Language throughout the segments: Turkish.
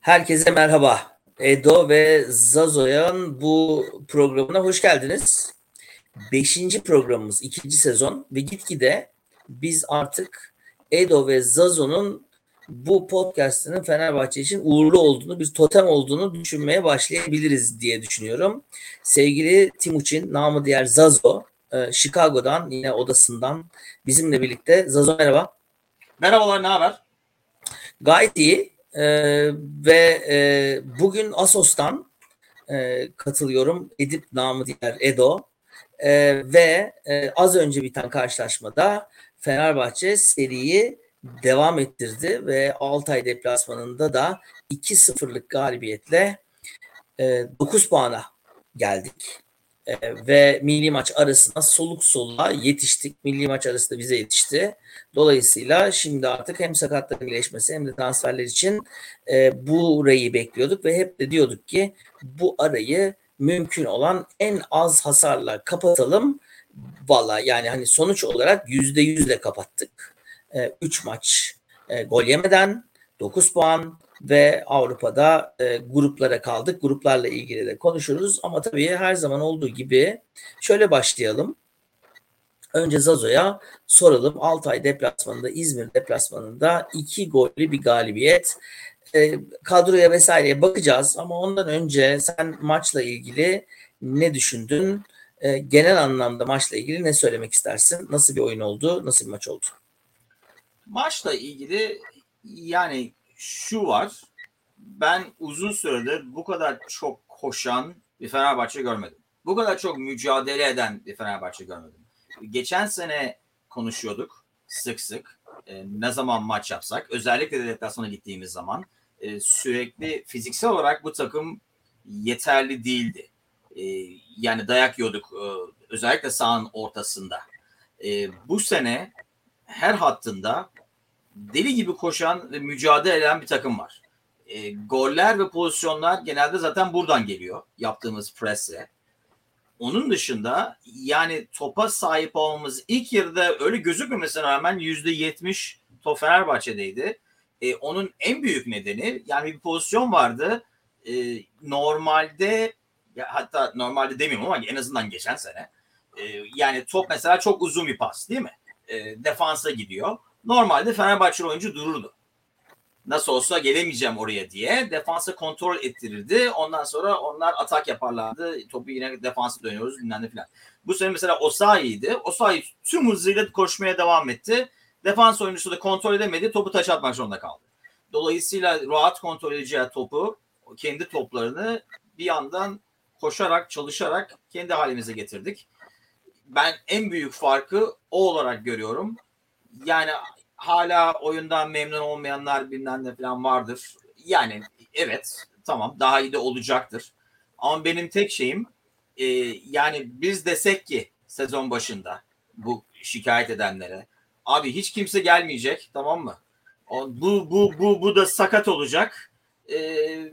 Herkese merhaba. Edo ve Zazo'yan bu programına hoş geldiniz. Beşinci programımız, ikinci sezon ve gitgide biz artık Edo ve Zazo'nun bu podcast'ının Fenerbahçe için uğurlu olduğunu, bir totem olduğunu düşünmeye başlayabiliriz diye düşünüyorum. Sevgili Timuçin, namı diğer Zazo, e, Chicago'dan yine odasından bizimle birlikte. Zazo merhaba. Merhabalar, ne haber? Gayet iyi. Ee, ve e, bugün Asos'tan e, katılıyorum. Edip namı diğer Edo. E, ve e, az önce biten karşılaşmada Fenerbahçe seriyi devam ettirdi ve Altay deplasmanında da 2-0'lık galibiyetle e, 9 puana geldik. E, ve milli maç arasına soluk soluğa yetiştik. Milli maç arası da bize yetişti. Dolayısıyla şimdi artık hem sakatların iyileşmesi hem de transferler için e, bu arayı bekliyorduk ve hep de diyorduk ki bu arayı mümkün olan en az hasarla kapatalım. Valla yani hani sonuç olarak yüzde yüzle kapattık. 3 e, maç e, gol yemeden 9 puan ve Avrupa'da e, gruplara kaldık. Gruplarla ilgili de konuşuruz ama tabii her zaman olduğu gibi şöyle başlayalım. Önce Zazo'ya soralım. Altay deplasmanında, İzmir deplasmanında iki gollü bir galibiyet. E, kadroya vesaireye bakacağız ama ondan önce sen maçla ilgili ne düşündün? E, genel anlamda maçla ilgili ne söylemek istersin? Nasıl bir oyun oldu? Nasıl bir maç oldu? Maçla ilgili yani şu var. Ben uzun süredir bu kadar çok koşan bir Fenerbahçe görmedim. Bu kadar çok mücadele eden bir Fenerbahçe görmedim. Geçen sene konuşuyorduk sık sık. E, ne zaman maç yapsak, özellikle de deplasmana gittiğimiz zaman e, sürekli fiziksel olarak bu takım yeterli değildi. E, yani dayak yiyorduk e, özellikle sahanın ortasında. E, bu sene her hattında deli gibi koşan ve mücadele eden bir takım var. E, goller ve pozisyonlar genelde zaten buradan geliyor yaptığımız presle. Onun dışında yani topa sahip olmamız ilk yarıda öyle gözükmemesine rağmen yüzde yetmiş top Fenerbahçe'deydi. E, onun en büyük nedeni yani bir pozisyon vardı. E, normalde ya hatta normalde demiyorum ama en azından geçen sene. E, yani top mesela çok uzun bir pas değil mi? E, defansa gidiyor normalde Fenerbahçe oyuncu dururdu. Nasıl olsa gelemeyeceğim oraya diye defansa kontrol ettirirdi. Ondan sonra onlar atak yaparlardı. Topu yine defansa dönüyoruz bilmem ne filan. Bu sene mesela Osayi'ydi. Osayi tüm hızıyla koşmaya devam etti. Defans oyuncusu da kontrol edemedi. Topu taç atmak zorunda kaldı. Dolayısıyla rahat kontrol edeceği topu, kendi toplarını bir yandan koşarak, çalışarak kendi halimize getirdik. Ben en büyük farkı o olarak görüyorum yani hala oyundan memnun olmayanlar bilmem ne falan vardır. Yani evet tamam daha iyi de olacaktır. Ama benim tek şeyim e, yani biz desek ki sezon başında bu şikayet edenlere abi hiç kimse gelmeyecek tamam mı? Bu bu bu bu da sakat olacak. E,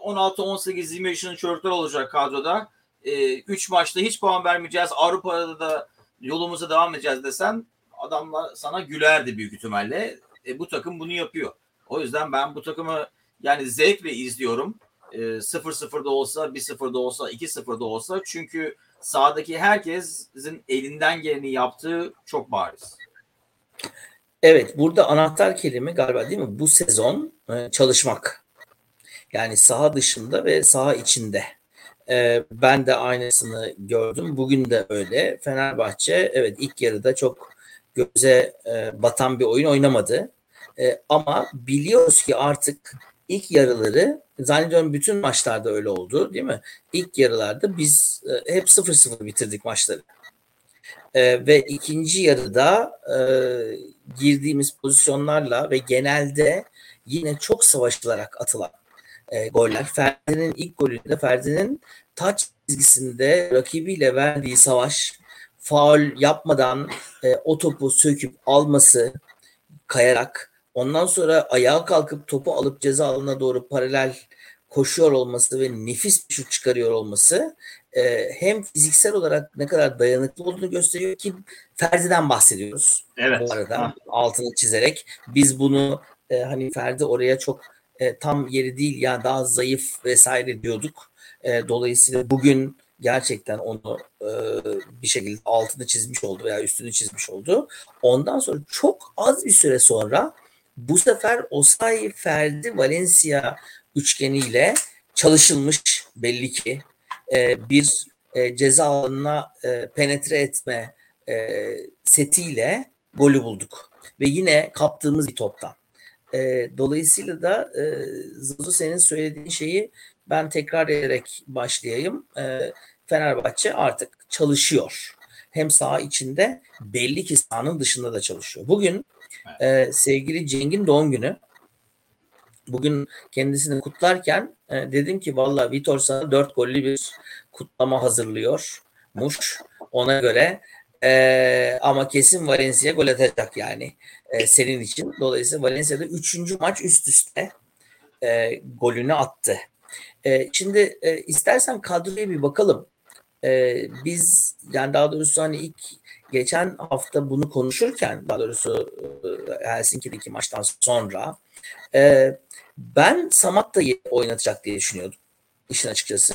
16 18 20 yaşının çocuklar olacak kadroda. 3 e, maçta hiç puan vermeyeceğiz. Avrupa'da da yolumuza devam edeceğiz desen adamlar sana gülerdi büyük ihtimalle. E, bu takım bunu yapıyor. O yüzden ben bu takımı yani zevkle izliyorum. E, 0-0'da olsa, 1-0'da olsa, 2-0'da olsa. Çünkü sahadaki herkesin elinden geleni yaptığı çok bariz. Evet burada anahtar kelime galiba değil mi? Bu sezon e, çalışmak. Yani saha dışında ve saha içinde. E, ben de aynısını gördüm. Bugün de öyle. Fenerbahçe evet ilk yarıda çok göze e, batan bir oyun oynamadı. E, ama biliyoruz ki artık ilk yarıları zannediyorum bütün maçlarda öyle oldu değil mi? İlk yarılarda biz e, hep 0-0 bitirdik maçları. E, ve ikinci yarıda e, girdiğimiz pozisyonlarla ve genelde yine çok savaşılarak atılan e, goller. Ferdi'nin ilk golünde Ferdi'nin taç çizgisinde rakibiyle verdiği savaş faul yapmadan e, o topu söküp alması kayarak ondan sonra ayağa kalkıp topu alıp ceza alanına doğru paralel koşuyor olması ve nefis bir şut çıkarıyor olması e, hem fiziksel olarak ne kadar dayanıklı olduğunu gösteriyor ki Ferdi'den bahsediyoruz. Evet. Bu arada ha. altını çizerek biz bunu e, hani Ferdi oraya çok e, tam yeri değil ya daha zayıf vesaire diyorduk. E, dolayısıyla bugün gerçekten onu e, bir şekilde altını çizmiş oldu veya üstünü çizmiş oldu. Ondan sonra çok az bir süre sonra bu sefer Osayi Ferdi Valencia üçgeniyle çalışılmış belli ki e, bir e, ceza alanına e, penetre etme e, setiyle golü bulduk. Ve yine kaptığımız bir toptan. E, dolayısıyla da e, Zazu senin söylediğin şeyi ben tekrar ederek başlayayım. E, Fenerbahçe artık çalışıyor. Hem saha içinde belli ki sahanın dışında da çalışıyor. Bugün e, sevgili Ceng'in doğum günü. Bugün kendisini kutlarken e, dedim ki valla Vitor sana dört gollü bir kutlama hazırlıyor. Muş ona göre e, ama kesin Valencia gol atacak yani e, senin için. Dolayısıyla Valencia'da üçüncü maç üst üste e, golünü attı. E, şimdi e, istersen kadroya bir bakalım. E, biz yani daha doğrusu hani ilk geçen hafta bunu konuşurken daha doğrusu e, Helsinki'deki maçtan sonra e, ben Samatta'yı oynatacak diye düşünüyordum. işin açıkçası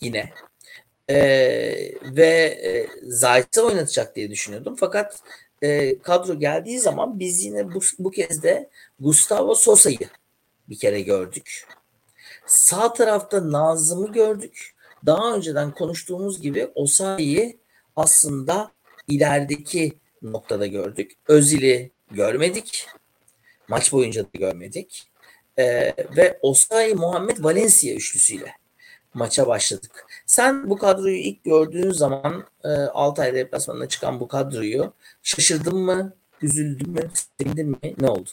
yine. E, ve e, Zayt'ı oynatacak diye düşünüyordum. Fakat e, kadro geldiği zaman biz yine bu, bu kez de Gustavo Sosa'yı bir kere gördük. Sağ tarafta Nazım'ı gördük. Daha önceden konuştuğumuz gibi Osayi'yi aslında ilerideki noktada gördük. Özil'i görmedik. Maç boyunca da görmedik. Ee, ve Osayi Muhammed Valencia üçlüsüyle maça başladık. Sen bu kadroyu ilk gördüğün zaman e, Altay deplasmanına çıkan bu kadroyu şaşırdın mı? Üzüldün mü? Sevindin mi? Ne oldu?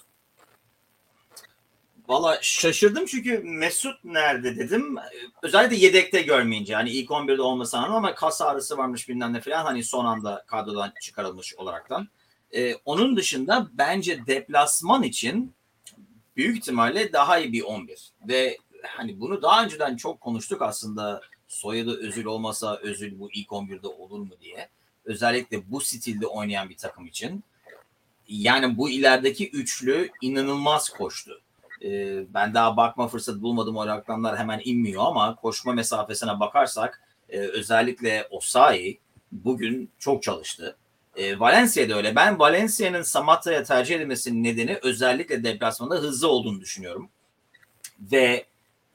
Valla şaşırdım çünkü Mesut nerede dedim. Özellikle yedekte görmeyince. Hani ilk 11'de olmasa ama kas ağrısı varmış bilmem ne falan. Hani son anda kadrodan çıkarılmış olaraktan. Ee, onun dışında bence deplasman için büyük ihtimalle daha iyi bir 11. Ve hani bunu daha önceden çok konuştuk aslında. Soyadı Özül olmasa Özül bu ilk 11'de olur mu diye. Özellikle bu stilde oynayan bir takım için. Yani bu ilerideki üçlü inanılmaz koştu e, ben daha bakma fırsatı bulmadım o rakamlar hemen inmiyor ama koşma mesafesine bakarsak e, özellikle Osayi bugün çok çalıştı. E, Valencia'da öyle. Ben Valencia'nın Samatta'ya tercih edilmesinin nedeni özellikle deplasmanda hızlı olduğunu düşünüyorum. Ve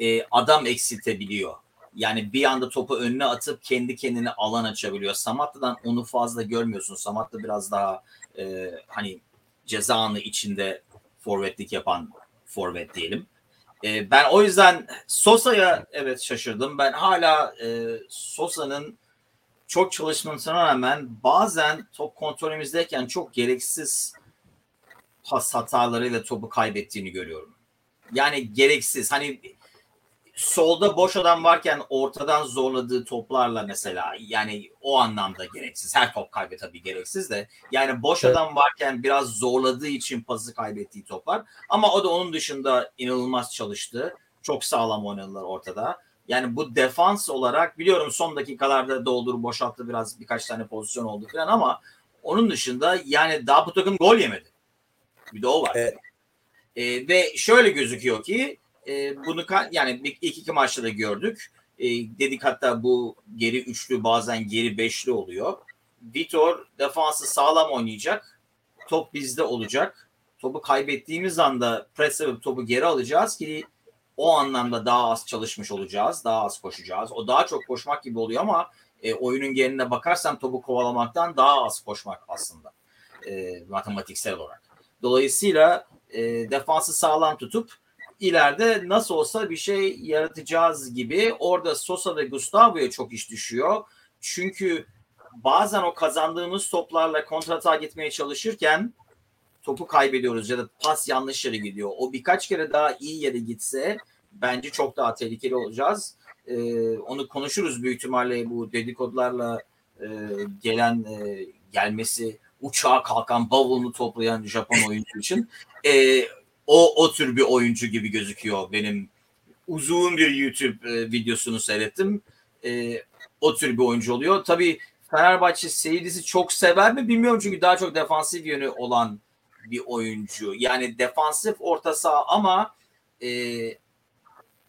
e, adam eksiltebiliyor. Yani bir anda topu önüne atıp kendi kendine alan açabiliyor. Samatta'dan onu fazla görmüyorsun. Samatta biraz daha e, hani ceza anı içinde forvetlik yapan forvet diyelim. E, ben o yüzden Sosa'ya evet şaşırdım. Ben hala e, Sosa'nın çok çalışmasına rağmen bazen top kontrolümüzdeyken çok gereksiz pas hatalarıyla topu kaybettiğini görüyorum. Yani gereksiz. Hani solda boş adam varken ortadan zorladığı toplarla mesela yani o anlamda gereksiz. Her top kaybı tabii gereksiz de yani boş evet. adam varken biraz zorladığı için pası kaybettiği toplar. Ama o da onun dışında inanılmaz çalıştı. Çok sağlam oynadılar ortada. Yani bu defans olarak biliyorum son dakikalarda doldur boşalttı biraz birkaç tane pozisyon oldu falan ama onun dışında yani daha bu takım gol yemedi. Bir de o var. Evet. Ee, ve şöyle gözüküyor ki e, bunu yani ilk iki maçta da gördük. E, dedik hatta bu geri üçlü bazen geri beşli oluyor. Vitor defansı sağlam oynayacak. Top bizde olacak. Topu kaybettiğimiz anda pres topu geri alacağız ki o anlamda daha az çalışmış olacağız. Daha az koşacağız. O daha çok koşmak gibi oluyor ama e, oyunun geneline bakarsam topu kovalamaktan daha az koşmak aslında. E, matematiksel olarak. Dolayısıyla e, defansı sağlam tutup ileride nasıl olsa bir şey yaratacağız gibi. Orada Sosa ve Gustavo'ya çok iş düşüyor. Çünkü bazen o kazandığımız toplarla kontrata gitmeye çalışırken topu kaybediyoruz ya da pas yanlış yere gidiyor. O birkaç kere daha iyi yere gitse bence çok daha tehlikeli olacağız. Ee, onu konuşuruz büyük ihtimalle bu dedikodularla e, gelen e, gelmesi uçağa kalkan bavulunu toplayan Japon oyuncu için. E, o o tür bir oyuncu gibi gözüküyor benim uzun bir YouTube e, videosunu seyrettim. E, o tür bir oyuncu oluyor. Tabii Fenerbahçe seyircisi çok sever mi bilmiyorum çünkü daha çok defansif yönü olan bir oyuncu. Yani defansif orta saha ama e,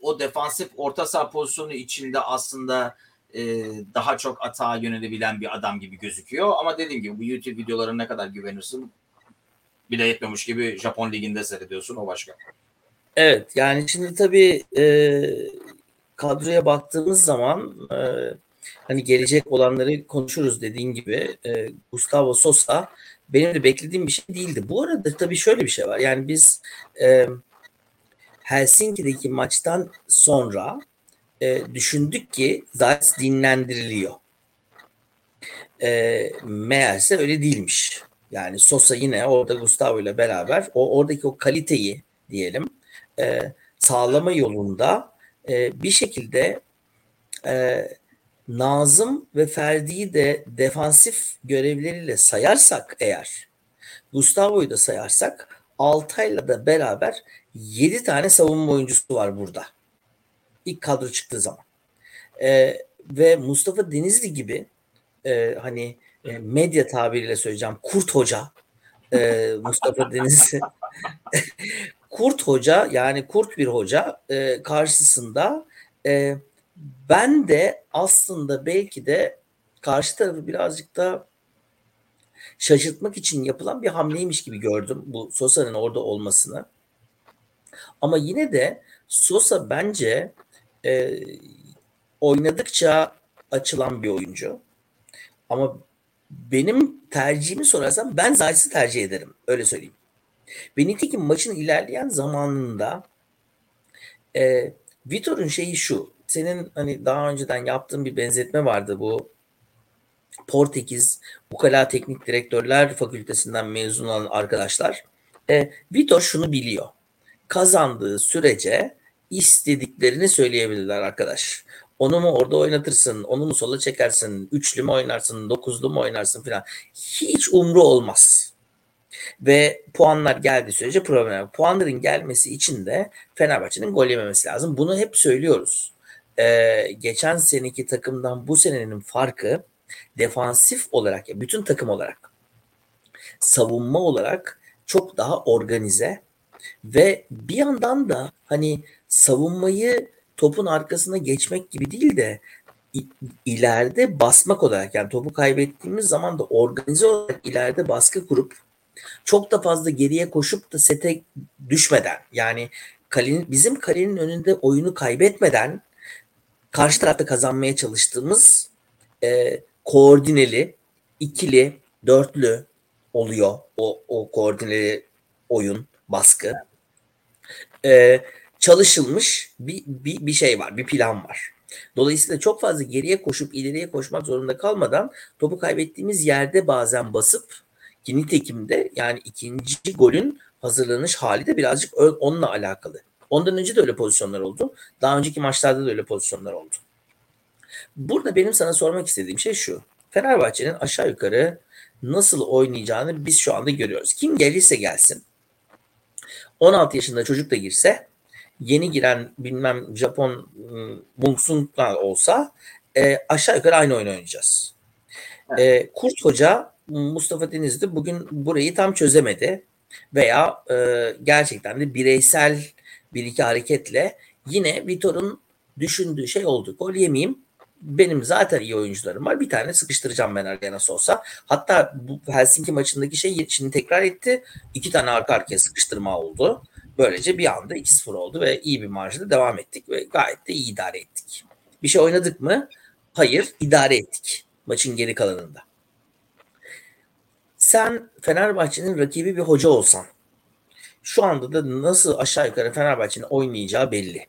o defansif orta saha pozisyonu içinde aslında e, daha çok atağa yönelebilen bir adam gibi gözüküyor. Ama dediğim gibi bu YouTube videolarına ne kadar güvenirsin bile yetmemiş gibi Japon liginde seyrediyorsun o başka. Evet yani şimdi tabii e, kadroya baktığımız zaman e, hani gelecek olanları konuşuruz dediğin gibi e, Gustavo Sosa benim de beklediğim bir şey değildi. Bu arada tabii şöyle bir şey var. Yani biz e, Helsinki'deki maçtan sonra e, düşündük ki Zayt dinlendiriliyor. E, meğerse öyle değilmiş. Yani Sosa yine orada Gustavo ile beraber o oradaki o kaliteyi diyelim e, sağlama yolunda e, bir şekilde e, Nazım ve Ferdi'yi de defansif görevleriyle sayarsak eğer Gustavo'yu da sayarsak Altay'la da beraber 7 tane savunma oyuncusu var burada. İlk kadro çıktığı zaman. E, ve Mustafa Denizli gibi e, hani e, medya tabiriyle söyleyeceğim Kurt Hoca e, Mustafa Denizli Kurt Hoca yani kurt bir hoca e, karşısında e, ben de aslında belki de karşı tarafı birazcık da şaşırtmak için yapılan bir hamleymiş gibi gördüm bu Sosa'nın orada olmasını. Ama yine de Sosa bence e, oynadıkça açılan bir oyuncu. Ama benim tercihimi sorarsan ben Zayt'sı tercih ederim. Öyle söyleyeyim. Ve nitekim maçın ilerleyen zamanında e, Vitor'un şeyi şu. Senin hani daha önceden yaptığın bir benzetme vardı bu Portekiz Ukala Teknik Direktörler Fakültesinden mezun olan arkadaşlar. E, Vitor şunu biliyor. Kazandığı sürece istediklerini söyleyebilirler arkadaş. Onu mu orada oynatırsın, onu mu sola çekersin, üçlü mü oynarsın, dokuzlu mu oynarsın filan. Hiç umru olmaz. Ve puanlar geldiği sürece problem. Puanların gelmesi için de Fenerbahçe'nin gol yememesi lazım. Bunu hep söylüyoruz. Ee, geçen seneki takımdan bu senenin farkı defansif olarak ya bütün takım olarak savunma olarak çok daha organize ve bir yandan da hani savunmayı topun arkasına geçmek gibi değil de ileride basmak olarak yani topu kaybettiğimiz zaman da organize olarak ileride baskı kurup çok da fazla geriye koşup da sete düşmeden yani kalenin, bizim kalenin önünde oyunu kaybetmeden karşı tarafta kazanmaya çalıştığımız e, koordineli, ikili, dörtlü oluyor o, o koordineli oyun, baskı. E, çalışılmış bir, bir, bir şey var, bir plan var. Dolayısıyla çok fazla geriye koşup ileriye koşmak zorunda kalmadan topu kaybettiğimiz yerde bazen basıp ki nitekim yani ikinci golün hazırlanış hali de birazcık onunla alakalı. Ondan önce de öyle pozisyonlar oldu. Daha önceki maçlarda da öyle pozisyonlar oldu. Burada benim sana sormak istediğim şey şu. Fenerbahçe'nin aşağı yukarı nasıl oynayacağını biz şu anda görüyoruz. Kim gelirse gelsin. 16 yaşında çocuk da girse yeni giren bilmem Japon Mungsung'la olsa e, aşağı yukarı aynı oyun oynayacağız. Evet. E, Kurt Hoca Mustafa Denizli bugün burayı tam çözemedi veya e, gerçekten de bireysel bir iki hareketle yine Vitor'un düşündüğü şey oldu. Gol yemeyeyim. Benim zaten iyi oyuncularım var. Bir tane sıkıştıracağım ben araya nasıl olsa. Hatta bu Helsinki maçındaki şey şimdi tekrar etti. İki tane arka arkaya sıkıştırma oldu. Böylece bir anda 2-0 oldu ve iyi bir marjda devam ettik ve gayet de iyi idare ettik. Bir şey oynadık mı? Hayır, idare ettik maçın geri kalanında. Sen Fenerbahçe'nin rakibi bir hoca olsan şu anda da nasıl aşağı yukarı Fenerbahçe'nin oynayacağı belli.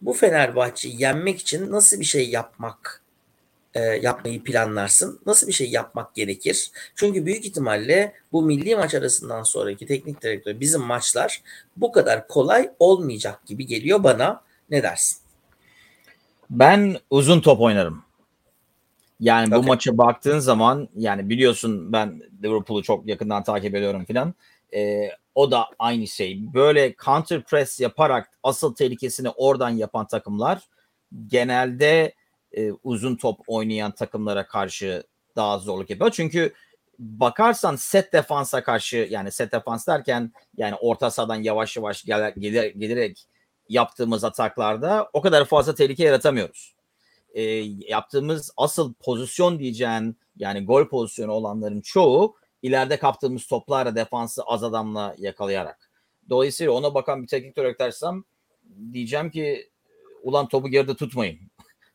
Bu Fenerbahçe'yi yenmek için nasıl bir şey yapmak e, yapmayı planlarsın? Nasıl bir şey yapmak gerekir? Çünkü büyük ihtimalle bu milli maç arasından sonraki teknik direktör bizim maçlar bu kadar kolay olmayacak gibi geliyor bana. Ne dersin? Ben uzun top oynarım. Yani okay. bu maça baktığın zaman yani biliyorsun ben Liverpool'u çok yakından takip ediyorum filan. E, o da aynı şey. Böyle counter press yaparak asıl tehlikesini oradan yapan takımlar genelde e, uzun top oynayan takımlara karşı daha zorluk yapıyor. Çünkü bakarsan set defansa karşı yani set defans derken yani orta sahadan yavaş yavaş gelir, gelir, gelerek yaptığımız ataklarda o kadar fazla tehlike yaratamıyoruz. E, yaptığımız asıl pozisyon diyeceğin yani gol pozisyonu olanların çoğu ileride kaptığımız toplarla defansı az adamla yakalayarak. Dolayısıyla ona bakan bir teknik direktörsem diyeceğim ki ulan topu geride tutmayın.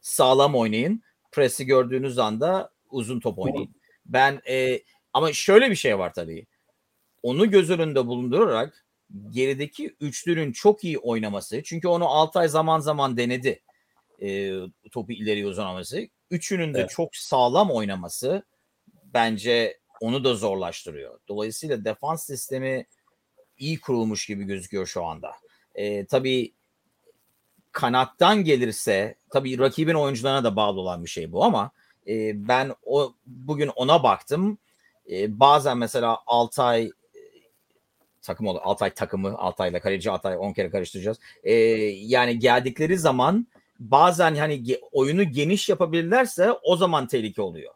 Sağlam oynayın. Presi gördüğünüz anda uzun top oynayın. Ben e, ama şöyle bir şey var tabii. Onu göz önünde bulundurarak gerideki üçlünün çok iyi oynaması. Çünkü onu Altay zaman zaman denedi. E, topu ileri uzanaması. Üçünün de evet. çok sağlam oynaması bence onu da zorlaştırıyor. Dolayısıyla defans sistemi iyi kurulmuş gibi gözüküyor şu anda. E, tabii kanattan gelirse tabii rakibin oyuncularına da bağlı olan bir şey bu ama e, ben o bugün ona baktım. E, bazen mesela Altay takım olur. Altay takımı, Altay'la kaleci Altay 10 kere karıştıracağız. E, yani geldikleri zaman bazen hani oyunu geniş yapabilirlerse o zaman tehlike oluyor.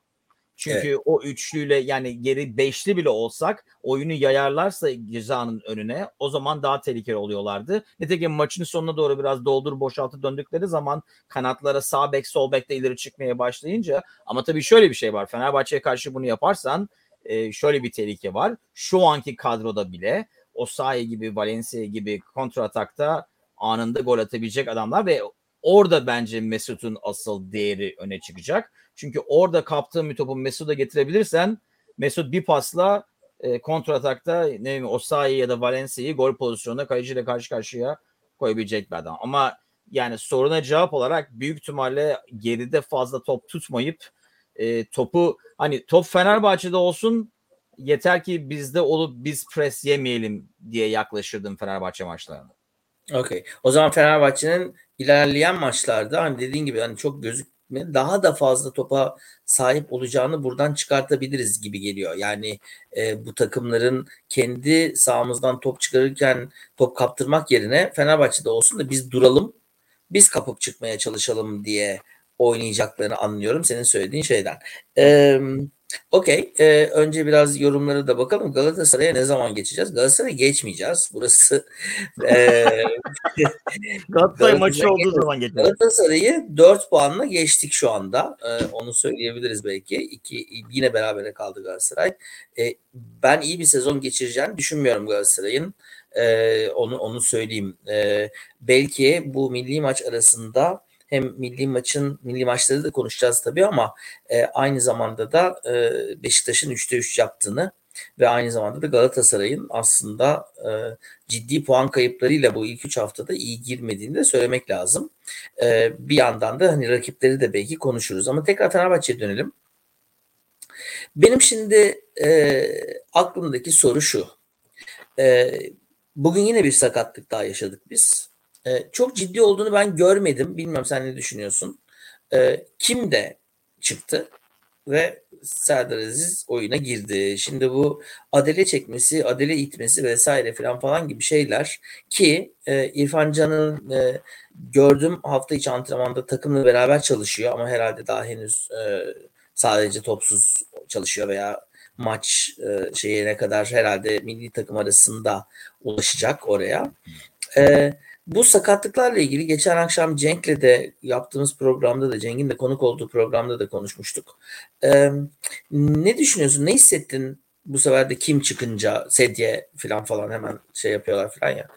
Çünkü evet. o üçlüyle yani geri beşli bile olsak oyunu yayarlarsa cezanın önüne o zaman daha tehlikeli oluyorlardı. Nitekim maçın sonuna doğru biraz doldur boşaltı döndükleri zaman kanatlara sağ bek sol bek de ileri çıkmaya başlayınca ama tabii şöyle bir şey var. Fenerbahçe'ye karşı bunu yaparsan e, şöyle bir tehlike var. Şu anki kadroda bile Osayi gibi Valencia gibi kontratakta anında gol atabilecek adamlar ve orada bence Mesut'un asıl değeri öne çıkacak. Çünkü orada kaptığın bir topu Mesut'a getirebilirsen Mesut bir pasla e, kontratakta ne bileyim Osayi ya da Valencia'yı gol pozisyonunda kaleciyle karşı karşıya koyabilecek bir adam. Ama yani soruna cevap olarak büyük ihtimalle geride fazla top tutmayıp e, topu hani top Fenerbahçe'de olsun yeter ki bizde olup biz pres yemeyelim diye yaklaşırdım Fenerbahçe maçlarına. Okey. O zaman Fenerbahçe'nin ilerleyen maçlarda hani dediğin gibi hani çok daha da fazla topa sahip olacağını buradan çıkartabiliriz gibi geliyor. Yani e, bu takımların kendi sahamızdan top çıkarırken top kaptırmak yerine Fenerbahçe'de olsun da biz duralım biz kapıp çıkmaya çalışalım diye oynayacaklarını anlıyorum senin söylediğin şeyden. Eee Okey. Ee, önce biraz yorumlara da bakalım. Galatasaray'a ne zaman geçeceğiz? Galatasaray'a geçmeyeceğiz. Burası e, Galatasaray maçı olduğu zaman geçeceğiz. Galatasaray'ı 4 puanla geçtik şu anda. Ee, onu söyleyebiliriz belki. İki, yine berabere kaldı Galatasaray. Ee, ben iyi bir sezon geçireceğini düşünmüyorum Galatasaray'ın. Ee, onu onu söyleyeyim. Ee, belki bu milli maç arasında hem milli maçın milli maçları da konuşacağız tabii ama e, aynı zamanda da e, Beşiktaş'ın 3'te 3 yaptığını ve aynı zamanda da Galatasaray'ın aslında e, ciddi puan kayıplarıyla bu ilk 3 haftada iyi girmediğini de söylemek lazım. E, bir yandan da hani rakipleri de belki konuşuruz ama tekrar Fenerbahçe'ye dönelim. Benim şimdi e, aklımdaki soru şu. E, bugün yine bir sakatlık daha yaşadık biz. E, çok ciddi olduğunu ben görmedim. Bilmiyorum sen ne düşünüyorsun. E, kim de çıktı ve Serdar Aziz oyuna girdi. Şimdi bu adele çekmesi, adele itmesi vesaire falan falan gibi şeyler ki e, İrfan Can'ın e, gördüm hafta içi antrenmanda takımla beraber çalışıyor ama herhalde daha henüz e, sadece topsuz çalışıyor veya maç e, şeyine kadar herhalde milli takım arasında ulaşacak oraya. E, bu sakatlıklarla ilgili geçen akşam Cenk'le de yaptığımız programda da Cenk'in de konuk olduğu programda da konuşmuştuk. Ee, ne düşünüyorsun? Ne hissettin bu sefer de kim çıkınca sedye falan falan hemen şey yapıyorlar falan ya.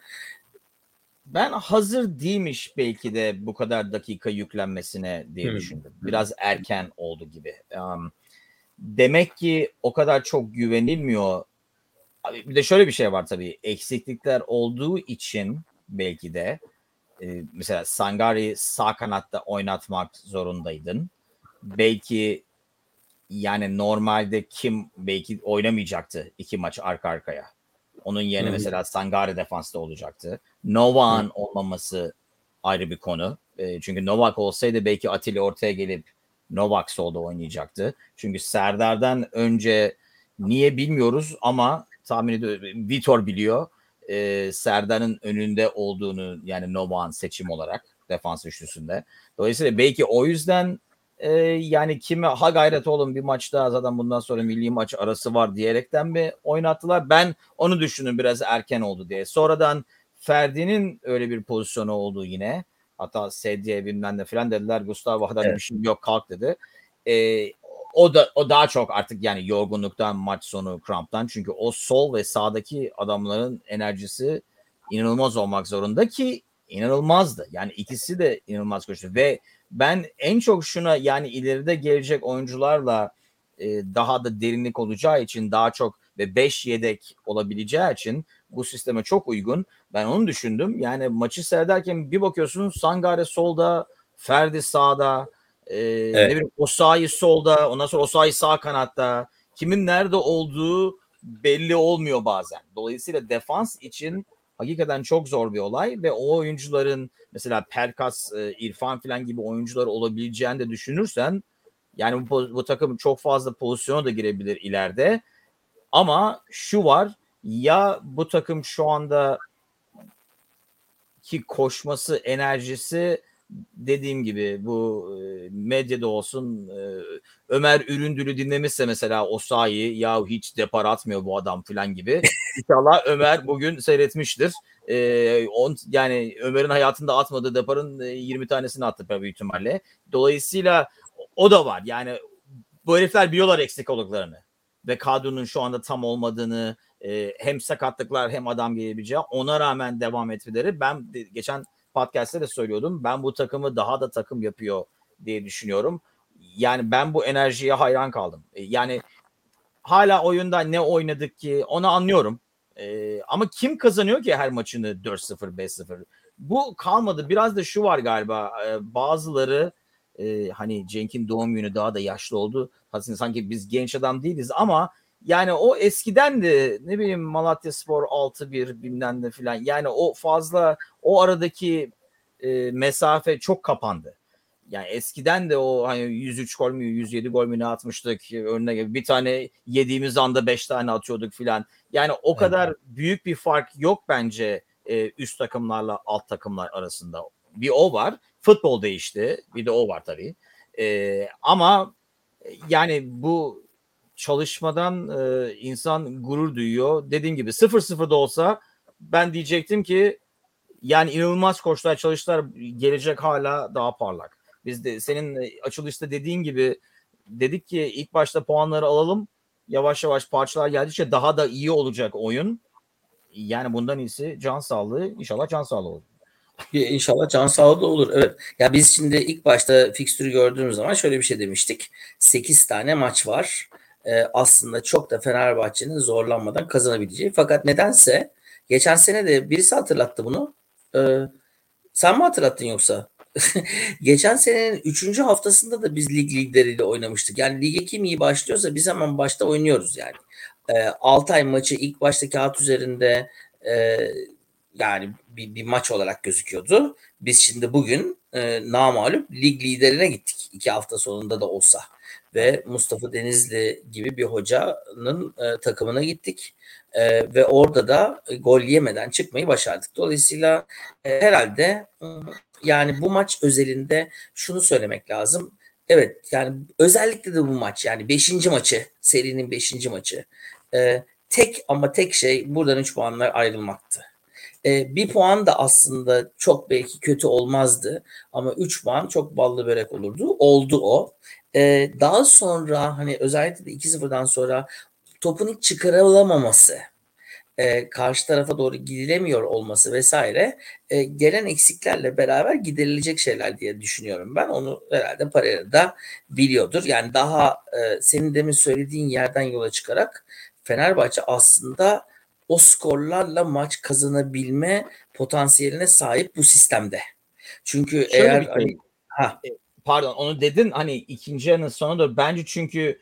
Ben hazır değilmiş belki de bu kadar dakika yüklenmesine diye hmm. düşündüm. Biraz erken oldu gibi. Um, demek ki o kadar çok güvenilmiyor. Bir de şöyle bir şey var tabii. Eksiklikler olduğu için belki de. E, mesela Sangari sağ kanatta oynatmak zorundaydın. Belki yani normalde kim belki oynamayacaktı iki maç arka arkaya. Onun yerine hmm. mesela Sangari defansta olacaktı. Novak'ın hmm. olmaması ayrı bir konu. E, çünkü Novak olsaydı belki Atilla ortaya gelip Novak solda oynayacaktı. Çünkü Serdar'dan önce niye bilmiyoruz ama tahmin ediyorum Vitor biliyor e, Serdar'ın önünde olduğunu yani Novak'ın seçim olarak defans üçlüsünde. Dolayısıyla belki o yüzden e, yani kime ha gayret oğlum bir maçta zaten bundan sonra milli maç arası var diyerekten mi oynattılar? Ben onu düşündüm biraz erken oldu diye. Sonradan Ferdi'nin öyle bir pozisyonu oldu yine. Hatta sedye bilmem ne falan dediler. Gustavo Haddad evet. demişim yok kalk dedi. E, o da o daha çok artık yani yorgunluktan maç sonu kramptan çünkü o sol ve sağdaki adamların enerjisi inanılmaz olmak zorunda ki inanılmazdı. Yani ikisi de inanılmaz koştu ve ben en çok şuna yani ileride gelecek oyuncularla e, daha da derinlik olacağı için daha çok ve 5 yedek olabileceği için bu sisteme çok uygun. Ben onu düşündüm. Yani maçı seyrederken bir bakıyorsun Sangare solda, Ferdi sağda, e, evet. ne bileyim Osayi solda, ondan sonra Osayi sağ kanatta. Kimin nerede olduğu belli olmuyor bazen. Dolayısıyla defans için hakikaten çok zor bir olay ve o oyuncuların mesela Perkas, İrfan falan gibi oyuncular olabileceğini de düşünürsen yani bu, bu takım çok fazla pozisyona da girebilir ileride. Ama şu var ya bu takım şu anda ki koşması, enerjisi dediğim gibi bu medyada olsun Ömer Üründül'ü dinlemişse mesela Osayi ya hiç depar atmıyor bu adam falan gibi. İnşallah Ömer bugün seyretmiştir. E, on, yani Ömer'in hayatında atmadığı deparın 20 tanesini attı büyük ihtimalle. Dolayısıyla o da var. Yani bu herifler biliyorlar eksik olduklarını ve kadronun şu anda tam olmadığını hem sakatlıklar hem adam gelebileceği ona rağmen devam etmeleri ben geçen podcast'te de söylüyordum. Ben bu takımı daha da takım yapıyor diye düşünüyorum. Yani ben bu enerjiye hayran kaldım. E, yani hala oyunda ne oynadık ki onu anlıyorum. Ee, ama kim kazanıyor ki her maçını 4-0, 5-0? Bu kalmadı. Biraz da şu var galiba. E, bazıları e, hani Cenk'in doğum günü daha da yaşlı oldu. Aslında sanki biz genç adam değiliz ama yani o eskiden de ne bileyim Malatya Spor 6-1 bilmem ne filan. Yani o fazla o aradaki e, mesafe çok kapandı. Yani eskiden de o hani 103 gol mü 107 gol mü ne atmıştık önüne bir tane yediğimiz anda 5 tane atıyorduk filan. Yani o kadar evet. büyük bir fark yok bence e, üst takımlarla alt takımlar arasında. Bir o var. Futbol değişti. Bir de o var tabii. E, ama yani bu çalışmadan e, insan gurur duyuyor. Dediğim gibi 0-0 da olsa ben diyecektim ki yani inanılmaz koçlar çalıştılar gelecek hala daha parlak. Biz de senin açılışta dediğin gibi dedik ki ilk başta puanları alalım. Yavaş yavaş parçalar geldikçe daha da iyi olacak oyun. Yani bundan iyisi can sağlığı. İnşallah can sağlığı olur. İnşallah can sağlığı olur. Evet. Ya biz şimdi ilk başta fikstürü gördüğümüz zaman şöyle bir şey demiştik. 8 tane maç var. Ee, aslında çok da Fenerbahçe'nin zorlanmadan kazanabileceği. Fakat nedense geçen sene de birisi hatırlattı bunu. Ee, sen mi hatırlattın yoksa? geçen senenin 3. haftasında da biz lig lideriyle oynamıştık. Yani lige kim iyi başlıyorsa biz hemen başta oynuyoruz yani. Ee, Altay maçı ilk başta kağıt üzerinde e, yani bir, bir maç olarak gözüküyordu. Biz şimdi bugün e, namalup lig liderine gittik. iki hafta sonunda da olsa. Ve Mustafa Denizli gibi bir hocanın e, takımına gittik. E, ve orada da gol yemeden çıkmayı başardık. Dolayısıyla e, herhalde yani bu maç özelinde şunu söylemek lazım. Evet yani özellikle de bu maç yani 5. maçı serinin 5. maçı e, tek ama tek şey buradan 3 puanlar ayrılmaktı. E, bir puan da aslında çok belki kötü olmazdı ama 3 puan çok ballı börek olurdu. Oldu o. E, daha sonra hani özellikle de 2-0'dan sonra topun hiç çıkarılamaması e, karşı tarafa doğru gidilemiyor olması vesaire e, gelen eksiklerle beraber giderilecek şeyler diye düşünüyorum ben. Onu herhalde Pereira da biliyordur. Yani daha e, senin demin söylediğin yerden yola çıkarak Fenerbahçe aslında o skorlarla maç kazanabilme potansiyeline sahip bu sistemde. Çünkü Şöyle eğer hani, ha. E, pardon onu dedin hani ikinci yarının sonunda bence çünkü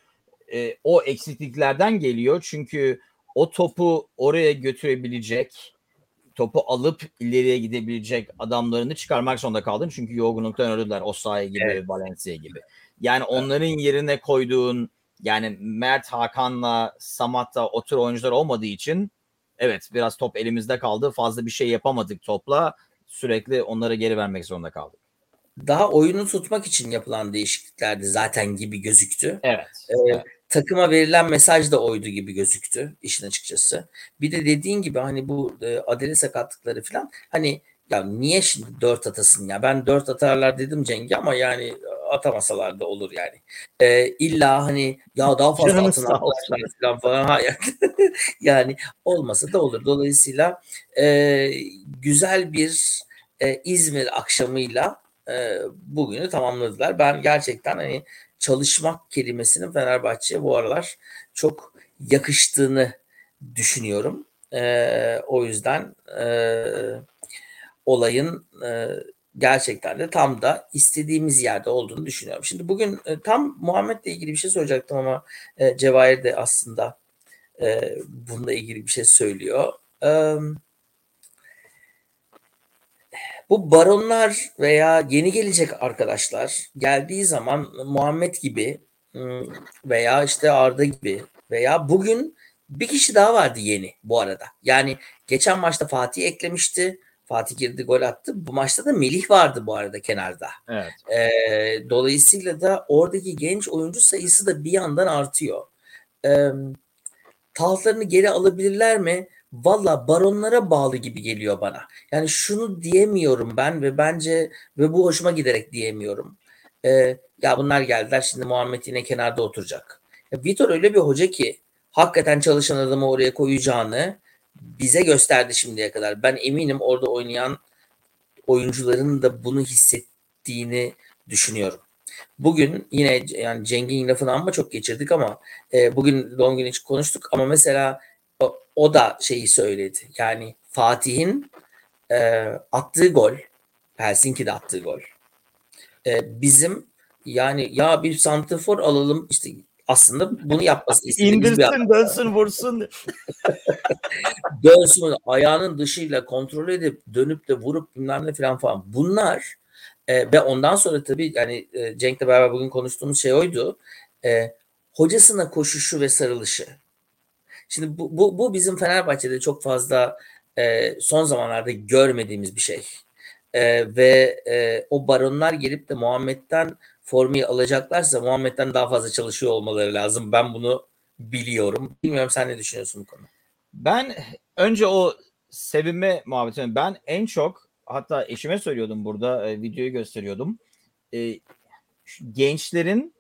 e, o eksikliklerden geliyor. Çünkü o topu oraya götürebilecek, topu alıp ileriye gidebilecek adamlarını çıkarmak zorunda kaldın. Çünkü yorgunluktan öldüler. Osayi gibi, evet. Valencia gibi. Yani onların yerine koyduğun yani Mert Hakan'la Samat'ta o tür oyuncular olmadığı için evet biraz top elimizde kaldı. Fazla bir şey yapamadık topla. Sürekli onları geri vermek zorunda kaldık. Daha oyunu tutmak için yapılan değişikliklerdi zaten gibi gözüktü. Evet. Ee, evet takıma verilen mesaj da oydu gibi gözüktü işin açıkçası. Bir de dediğin gibi hani bu e, adele sakatlıkları falan hani ya niye şimdi dört atasın ya ben dört atarlar dedim Cengi ama yani atamasalar da olur yani. E, illa hani ya daha fazla Canınız atın arkadaşlar falan falan hayır. yani olmasa da olur. Dolayısıyla e, güzel bir e, İzmir akşamıyla e, bugünü tamamladılar. Ben gerçekten hani çalışmak kelimesinin Fenerbahçe'ye bu aralar çok yakıştığını düşünüyorum. E, o yüzden e, olayın e, gerçekten de tam da istediğimiz yerde olduğunu düşünüyorum. Şimdi bugün e, tam Muhammed'le ilgili bir şey soracaktım ama e, Cevahir de aslında e, bununla ilgili bir şey söylüyor. E, bu baronlar veya yeni gelecek arkadaşlar geldiği zaman Muhammed gibi veya işte Arda gibi veya bugün bir kişi daha vardı yeni bu arada. Yani geçen maçta Fatih eklemişti. Fatih girdi gol attı. Bu maçta da Melih vardı bu arada kenarda. Evet. Ee, dolayısıyla da oradaki genç oyuncu sayısı da bir yandan artıyor. Ee, tahtlarını geri alabilirler mi? Valla baronlara bağlı gibi geliyor bana. Yani şunu diyemiyorum ben ve bence ve bu hoşuma giderek diyemiyorum. Ee, ya bunlar geldiler şimdi Muhammed yine kenarda oturacak. Ya Vitor öyle bir hoca ki hakikaten çalışan adamı oraya koyacağını bize gösterdi şimdiye kadar. Ben eminim orada oynayan oyuncuların da bunu hissettiğini düşünüyorum. Bugün yine yani Cengin lafını amma çok geçirdik ama e, bugün doğum günü için konuştuk ama mesela o, o da şeyi söyledi. Yani Fatih'in e, attığı gol, Helsinki'de attığı gol. E, bizim yani ya bir santrfor alalım işte aslında bunu yapması istediğimiz İndirsin, dönsün, vursun. dönsün, ayağının dışıyla kontrol edip dönüp de vurup bilmem ne falan falan. Bunlar e, ve ondan sonra tabii yani e, Cenk'le beraber bugün konuştuğumuz şey oydu. E, hocasına koşuşu ve sarılışı. Şimdi bu, bu, bu bizim Fenerbahçe'de çok fazla e, son zamanlarda görmediğimiz bir şey. E, ve e, o baronlar gelip de Muhammed'den formayı alacaklarsa Muhammed'den daha fazla çalışıyor olmaları lazım. Ben bunu biliyorum. Bilmiyorum sen ne düşünüyorsun bu konuda? Ben önce o sevinme muhabbetini ben en çok hatta eşime söylüyordum burada e, videoyu gösteriyordum. E, gençlerin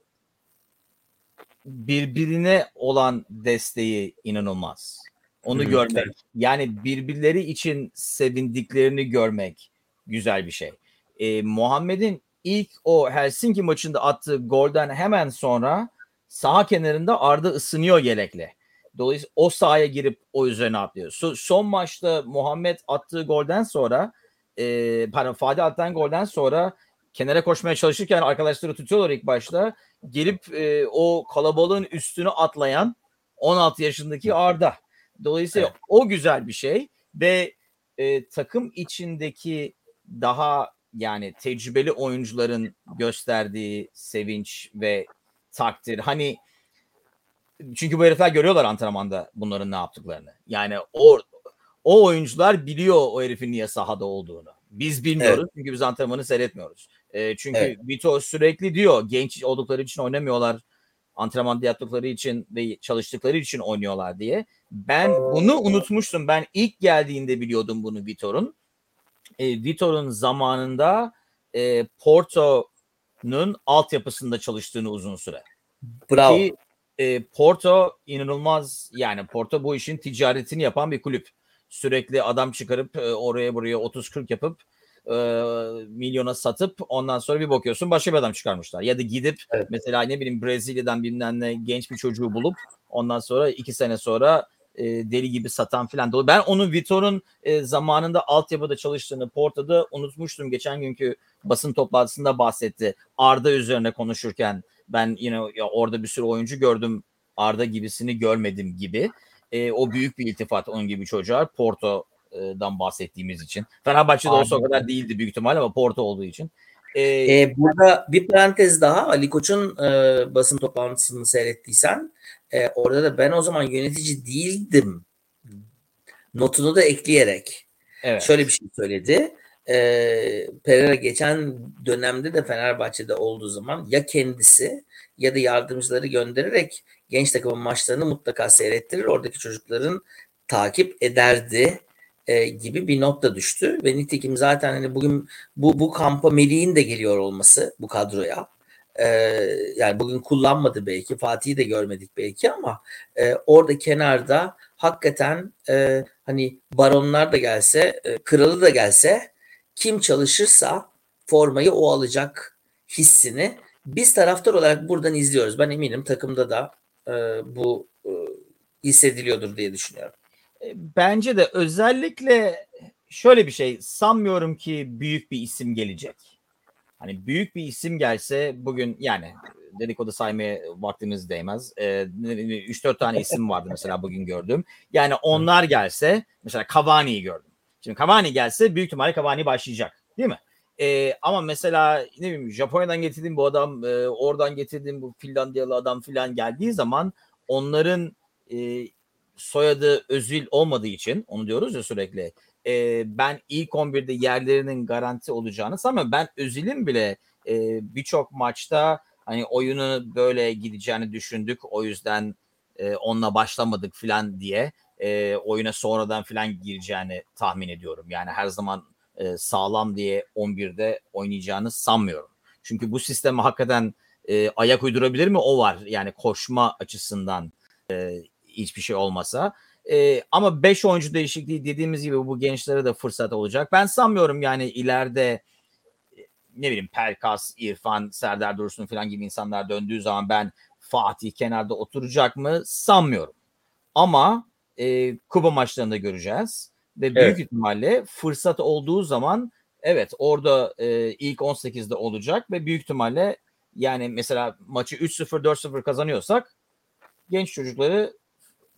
birbirine olan desteği inanılmaz. Onu hmm, görmek. Evet. Yani birbirleri için sevindiklerini görmek güzel bir şey. E, Muhammed'in ilk o Helsinki maçında attığı golden hemen sonra sağ kenarında Arda ısınıyor yelekle. Dolayısıyla o sahaya girip o üzerine atlıyor. So, son maçta Muhammed attığı golden sonra e, pardon Fadi attığı golden sonra kenara koşmaya çalışırken arkadaşları tutuyorlar ilk başta. Gelip e, o kalabalığın üstünü atlayan 16 yaşındaki Arda. Dolayısıyla evet. o güzel bir şey ve e, takım içindeki daha yani tecrübeli oyuncuların gösterdiği sevinç ve takdir. Hani çünkü bu herifler görüyorlar antrenmanda bunların ne yaptıklarını. Yani o o oyuncular biliyor o herifin niye sahada olduğunu. Biz bilmiyoruz evet. çünkü biz antrenmanı seyretmiyoruz. E, çünkü evet. Vito sürekli diyor genç oldukları için oynamıyorlar. Antrenman yaptıkları için ve çalıştıkları için oynuyorlar diye. Ben bunu unutmuştum. Ben ilk geldiğinde biliyordum bunu Vitor'un e, Vitor'un zamanında e, Porto'nun altyapısında çalıştığını uzun süre. Bravo. Ki e, Porto inanılmaz yani Porto bu işin ticaretini yapan bir kulüp. Sürekli adam çıkarıp e, oraya buraya 30-40 yapıp e, milyona satıp ondan sonra bir bakıyorsun başka bir adam çıkarmışlar. Ya da gidip evet. mesela ne bileyim Brezilya'dan birinden genç bir çocuğu bulup ondan sonra iki sene sonra e, deli gibi satan filan. Ben onun Vitor'un e, zamanında altyapıda çalıştığını Porto'da unutmuştum. Geçen günkü basın toplantısında bahsetti. Arda üzerine konuşurken ben yine ya orada bir sürü oyuncu gördüm. Arda gibisini görmedim gibi. E, o büyük bir iltifat onun gibi çocuğa Porto'dan bahsettiğimiz için. Fenerbahçe'de olsa o kadar değildi büyük ihtimal ama Porto olduğu için. Ee, ee, burada bir parantez daha Ali Koç'un e, basın toplantısını seyrettiysen e, orada da ben o zaman yönetici değildim notunu da ekleyerek evet. şöyle bir şey söyledi. E, Pereira geçen dönemde de Fenerbahçe'de olduğu zaman ya kendisi ya da yardımcıları göndererek genç takımın maçlarını mutlaka seyrettirir. Oradaki çocukların takip ederdi e, gibi bir not da düştü. Ve nitekim zaten hani bugün bu, bu kampa Melih'in de geliyor olması bu kadroya. E, yani bugün kullanmadı belki. Fatih'i de görmedik belki ama e, orada kenarda hakikaten e, hani baronlar da gelse, e, kralı da gelse kim çalışırsa formayı o alacak hissini biz taraftar olarak buradan izliyoruz. Ben eminim takımda da e, bu e, hissediliyordur diye düşünüyorum. E, bence de özellikle şöyle bir şey sanmıyorum ki büyük bir isim gelecek. Hani büyük bir isim gelse bugün yani dedikodu saymaya vaktimiz değmez. Ee, 3-4 tane isim vardı mesela bugün gördüm. Yani onlar gelse mesela Cavani'yi gördüm. Şimdi Cavani gelse büyük ihtimalle Cavani başlayacak değil mi? Ee, ama mesela ne bileyim Japonya'dan getirdiğim bu adam, e, oradan getirdiğim bu Finlandiyalı adam filan geldiği zaman onların e, soyadı Özil olmadığı için onu diyoruz ya sürekli. E, ben ilk 11'de yerlerinin garanti olacağını sanmıyorum. Ben Özil'in bile e, birçok maçta hani oyunu böyle gideceğini düşündük. O yüzden e, onunla başlamadık filan diye e, oyuna sonradan filan gireceğini tahmin ediyorum. Yani her zaman e, sağlam diye 11'de oynayacağını sanmıyorum. Çünkü bu sisteme hakikaten e, ayak uydurabilir mi? O var. Yani koşma açısından e, hiçbir şey olmasa. E, ama 5 oyuncu değişikliği dediğimiz gibi bu gençlere de fırsat olacak. Ben sanmıyorum yani ileride ne bileyim Pelkas, İrfan, Serdar Dursun falan gibi insanlar döndüğü zaman ben Fatih kenarda oturacak mı sanmıyorum. Ama e, Kuba maçlarında göreceğiz. Ve büyük evet. ihtimalle fırsat olduğu zaman evet orada e, ilk 18'de olacak ve büyük ihtimalle yani mesela maçı 3-0 4-0 kazanıyorsak genç çocukları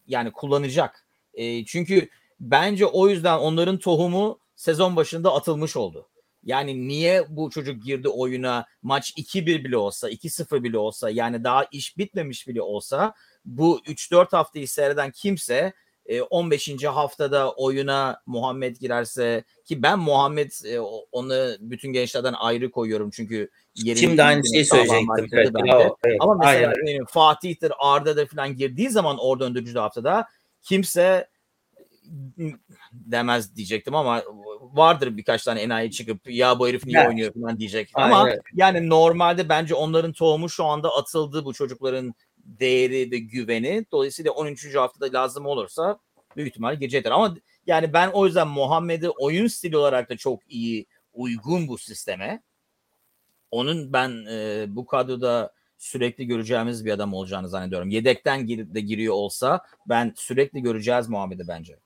yani kullanacak. E, çünkü bence o yüzden onların tohumu sezon başında atılmış oldu. Yani niye bu çocuk girdi oyuna maç 2-1 bile olsa 2-0 bile olsa yani daha iş bitmemiş bile olsa bu 3-4 haftayı seyreden kimse 15. E, haftada oyuna Muhammed girerse ki ben Muhammed e, onu bütün gençlerden ayrı koyuyorum çünkü Şimdi aynı şeyi söyleyecektim. Evet, evet, Ama mesela Aynen. Fatih'tir, Arda'dır falan girdiği zaman orada öndürücü haftada kimse demez diyecektim ama vardır birkaç tane enayi çıkıp ya bu herif niye evet. oynuyor falan diyecek. Aynen. Ama yani normalde bence onların tohumu şu anda atıldı bu çocukların değeri ve güveni. Dolayısıyla 13. haftada lazım olursa büyük ihtimal girecektir. Ama yani ben o yüzden Muhammed'i oyun stili olarak da çok iyi uygun bu sisteme. Onun ben e, bu kadroda sürekli göreceğimiz bir adam olacağını zannediyorum. Yedekten gir, de giriyor olsa ben sürekli göreceğiz Muhammed'i bence.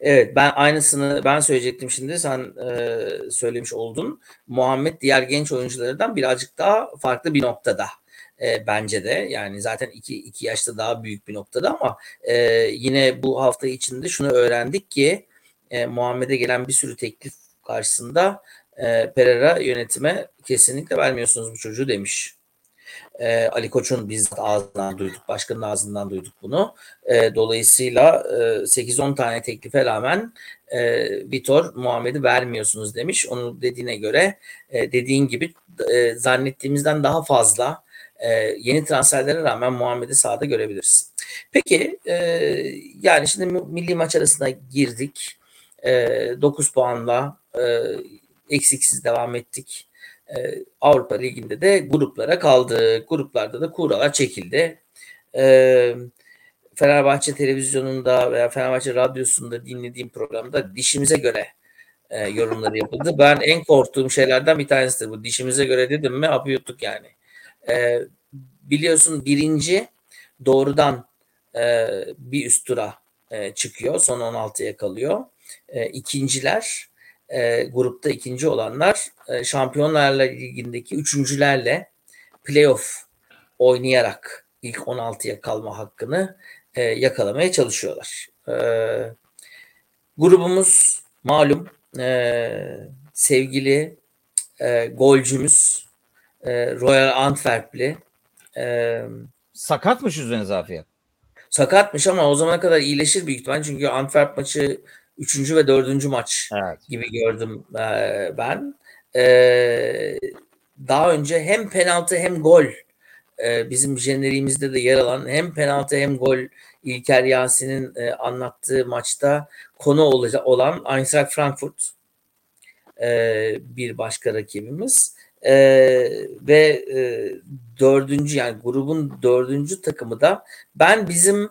Evet ben aynısını ben söyleyecektim şimdi sen e, söylemiş oldun. Muhammed diğer genç oyunculardan birazcık daha farklı bir noktada e, bence de yani zaten iki, iki yaşta daha büyük bir noktada ama e, yine bu hafta içinde şunu öğrendik ki e, Muhammed'e gelen bir sürü teklif karşısında e, Pereira yönetime kesinlikle vermiyorsunuz bu çocuğu demiş. E, Ali Koç'un bizzat ağzından duyduk, başkanın ağzından duyduk bunu. E, dolayısıyla e, 8-10 tane teklife rağmen e, Vitor Muhammed'i vermiyorsunuz demiş. Onu dediğine göre e, dediğin gibi e, zannettiğimizden daha fazla e, yeni transferlere rağmen Muhammed'i sahada görebiliriz. Peki e, yani şimdi milli maç arasına girdik. E, 9 puanla e, eksiksiz devam ettik. E, Avrupa Ligi'nde de gruplara kaldı. Gruplarda da kuralar çekildi. E, Fenerbahçe televizyonunda veya Fenerbahçe radyosunda dinlediğim programda dişimize göre e, yorumları yapıldı. Ben en korktuğum şeylerden bir tanesidir bu. Dişimize göre dedim mi apı yuttuk yani. E, biliyorsun birinci doğrudan e, bir üst tura e, çıkıyor. Son 16'ya kalıyor. E, ikinciler e, grupta ikinci olanlar e, Şampiyonlar Ligi'ndeki üçüncülerle playoff oynayarak ilk 16'ya kalma hakkını e, yakalamaya çalışıyorlar. E, grubumuz malum e, sevgili e, golcümüz e, Royal Antwerp'li e, sakatmış üzerine Zafiye. Sakatmış ama o zamana kadar iyileşir büyük ihtimal. Çünkü Antwerp maçı üçüncü ve dördüncü maç evet. gibi gördüm e, ben. E, daha önce hem penaltı hem gol e, bizim jeneriğimizde de yer alan hem penaltı hem gol İlker Yasin'in e, anlattığı maçta konu olan Eintracht Frankfurt e, bir başka rakibimiz e, ve e, dördüncü yani grubun dördüncü takımı da ben bizim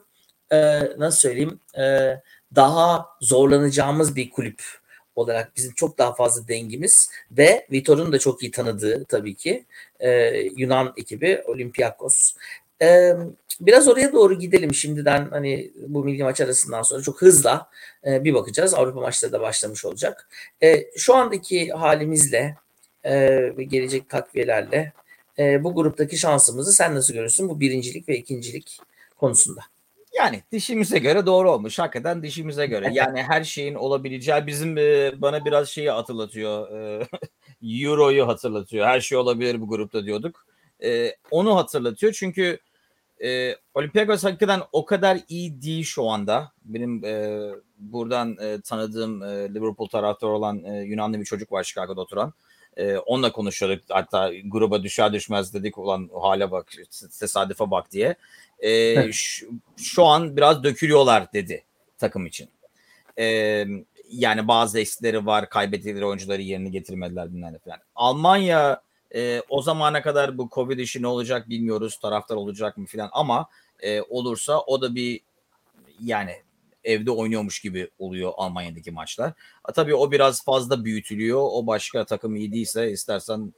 e, nasıl söyleyeyim e, daha zorlanacağımız bir kulüp olarak bizim çok daha fazla dengimiz ve Vitor'un da çok iyi tanıdığı tabii ki e, Yunan ekibi Olympiakos. E, biraz oraya doğru gidelim şimdiden hani bu milli maç arasından sonra çok hızla e, bir bakacağız. Avrupa maçları da başlamış olacak. E, şu andaki halimizle ve gelecek takviyelerle e, bu gruptaki şansımızı sen nasıl görürsün bu birincilik ve ikincilik konusunda? Yani dişimize göre doğru olmuş. Hakikaten dişimize göre. Yani her şeyin olabileceği bizim e, bana biraz şeyi hatırlatıyor. E, Euro'yu hatırlatıyor. Her şey olabilir bu grupta diyorduk. E, onu hatırlatıyor çünkü e, Olympiakos hakikaten o kadar iyi değil şu anda. Benim e, buradan e, tanıdığım e, Liverpool taraftarı olan e, Yunanlı bir çocuk var Chicago'da oturan. E, onunla konuşuyorduk. Hatta gruba düşer düşmez dedik olan hale bak, tesadüfe bak diye. E, şu, şu an biraz dökülüyorlar dedi takım için. E, yani bazı eksileri var. Kaybettikleri oyuncuları yerini getirmediler bilmem falan. Almanya e, o zamana kadar bu Covid işi ne olacak bilmiyoruz. Taraftar olacak mı falan ama e, olursa o da bir yani evde oynuyormuş gibi oluyor Almanya'daki maçlar. A, tabii o biraz fazla büyütülüyor. O başka takım iyi değilse istersen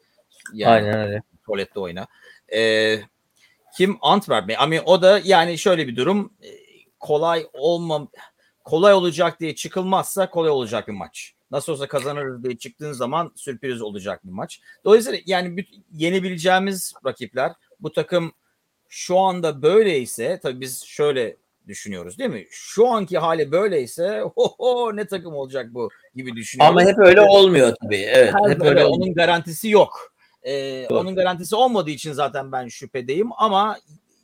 yani Aynen öyle. tuvalette oyna. E, kim Antwerp mi? Ama o da yani şöyle bir durum kolay olmam kolay olacak diye çıkılmazsa kolay olacak bir maç. Nasıl olsa kazanırız diye çıktığın zaman sürpriz olacak bir maç. Dolayısıyla yani yenebileceğimiz rakipler bu takım şu anda böyleyse tabii biz şöyle düşünüyoruz değil mi? Şu anki hali böyleyse ho ne takım olacak bu gibi düşünüyoruz. Ama hep öyle olmuyor tabii. Evet, Her hep öyle onun garantisi yok. Ee, onun garantisi olmadığı için zaten ben şüphedeyim ama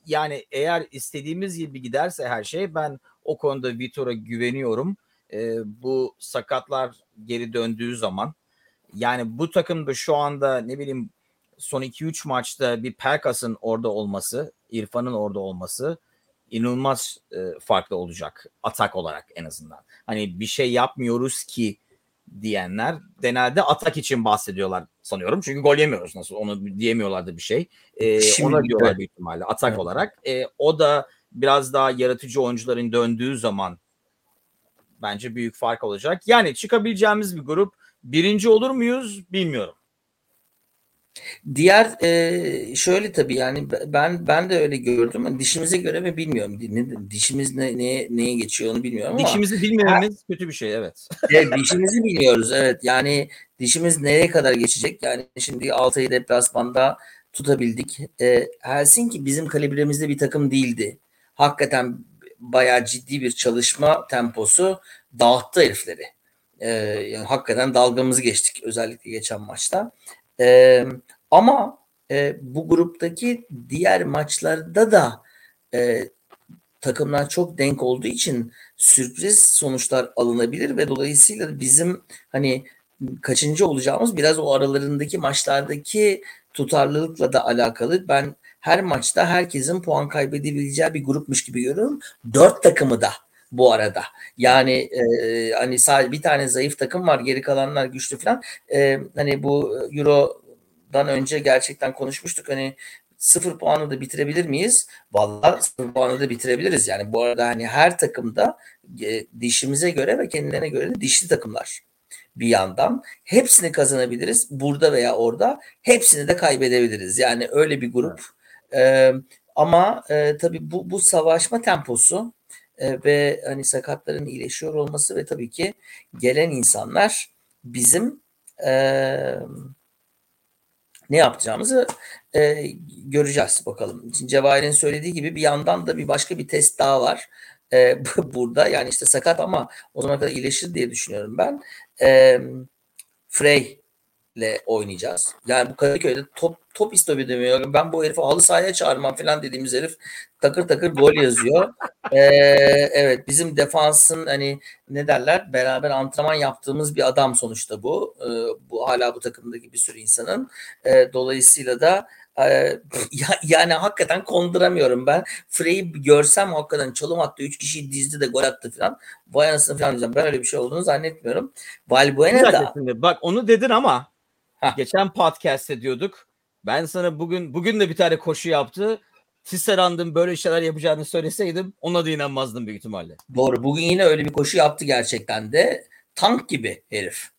yani eğer istediğimiz gibi giderse her şey ben o konuda Vitor'a güveniyorum. Ee, bu sakatlar geri döndüğü zaman yani bu takımda şu anda ne bileyim son 2-3 maçta bir Perkas'ın orada olması, İrfan'ın orada olması inanılmaz e, farklı olacak atak olarak en azından. Hani bir şey yapmıyoruz ki diyenler genelde atak için bahsediyorlar sanıyorum. Çünkü gol yemiyoruz nasıl onu diyemiyorlardı bir şey. E, Şimdi, ona diyorlar büyük ihtimalle atak evet. olarak. E, o da biraz daha yaratıcı oyuncuların döndüğü zaman bence büyük fark olacak. Yani çıkabileceğimiz bir grup. Birinci olur muyuz bilmiyorum. Diğer e, şöyle tabii yani ben ben de öyle gördüm. Yani dişimize göre mi bilmiyorum. Ne, dişimiz ne, ne neye geçiyor onu bilmiyorum ama. Dişimizi bilmememiz kötü bir şey evet. evet. Dişimizi biliyoruz evet. Yani dişimiz nereye kadar geçecek? Yani şimdi Altay'ı deplasmanda tutabildik. E, Helsinki bizim kalibremizde bir takım değildi. Hakikaten bayağı ciddi bir çalışma temposu dağıttı herifleri. E, yani hakikaten dalgamızı geçtik özellikle geçen maçta. E, ama e, bu gruptaki diğer maçlarda da e, takımlar çok denk olduğu için sürpriz sonuçlar alınabilir ve dolayısıyla bizim hani kaçıncı olacağımız biraz o aralarındaki maçlardaki tutarlılıkla da alakalı. Ben her maçta herkesin puan kaybedebileceği bir grupmuş gibi görüyorum. Dört takımı da bu arada. Yani e, hani sadece bir tane zayıf takım var, geri kalanlar güçlü falan. E, hani bu Euro'dan önce gerçekten konuşmuştuk. Hani sıfır puanı da bitirebilir miyiz? Vallahi sıfır puanı da bitirebiliriz. Yani bu arada hani her takımda e, dişimize göre ve kendilerine göre de dişli takımlar bir yandan. Hepsini kazanabiliriz. Burada veya orada hepsini de kaybedebiliriz. Yani öyle bir grup. E, ama e, tabii bu, bu savaşma temposu e, ve hani sakatların iyileşiyor olması ve tabii ki gelen insanlar bizim e, ne yapacağımızı e, göreceğiz bakalım. Cevahir'in söylediği gibi bir yandan da bir başka bir test daha var. E, burada yani işte sakat ama o zaman kadar iyileşir diye düşünüyorum ben. E, Frey ile oynayacağız. Yani bu Kadıköy'de top top istemiyor. Ben bu herifi halı sahaya çağırmam falan dediğimiz herif takır takır gol yazıyor. Ee, evet bizim defansın hani ne derler beraber antrenman yaptığımız bir adam sonuçta bu. Ee, bu hala bu takımdaki bir sürü insanın. Ee, dolayısıyla da ee, yani hakikaten konduramıyorum ben. Frey'i görsem hakikaten çalım attı. Üç kişiyi dizdi de gol attı falan. Vay anasını falan diyeceğim. Ben öyle bir şey olduğunu zannetmiyorum. Valbuena da. Bak onu dedin ama Geçen podcast'te diyorduk. Ben sana bugün bugün de bir tane koşu yaptı. Tisserand'ın böyle şeyler yapacağını söyleseydim ona da inanmazdım büyük ihtimalle. Doğru. Bugün yine öyle bir koşu yaptı gerçekten de. Tank gibi herif.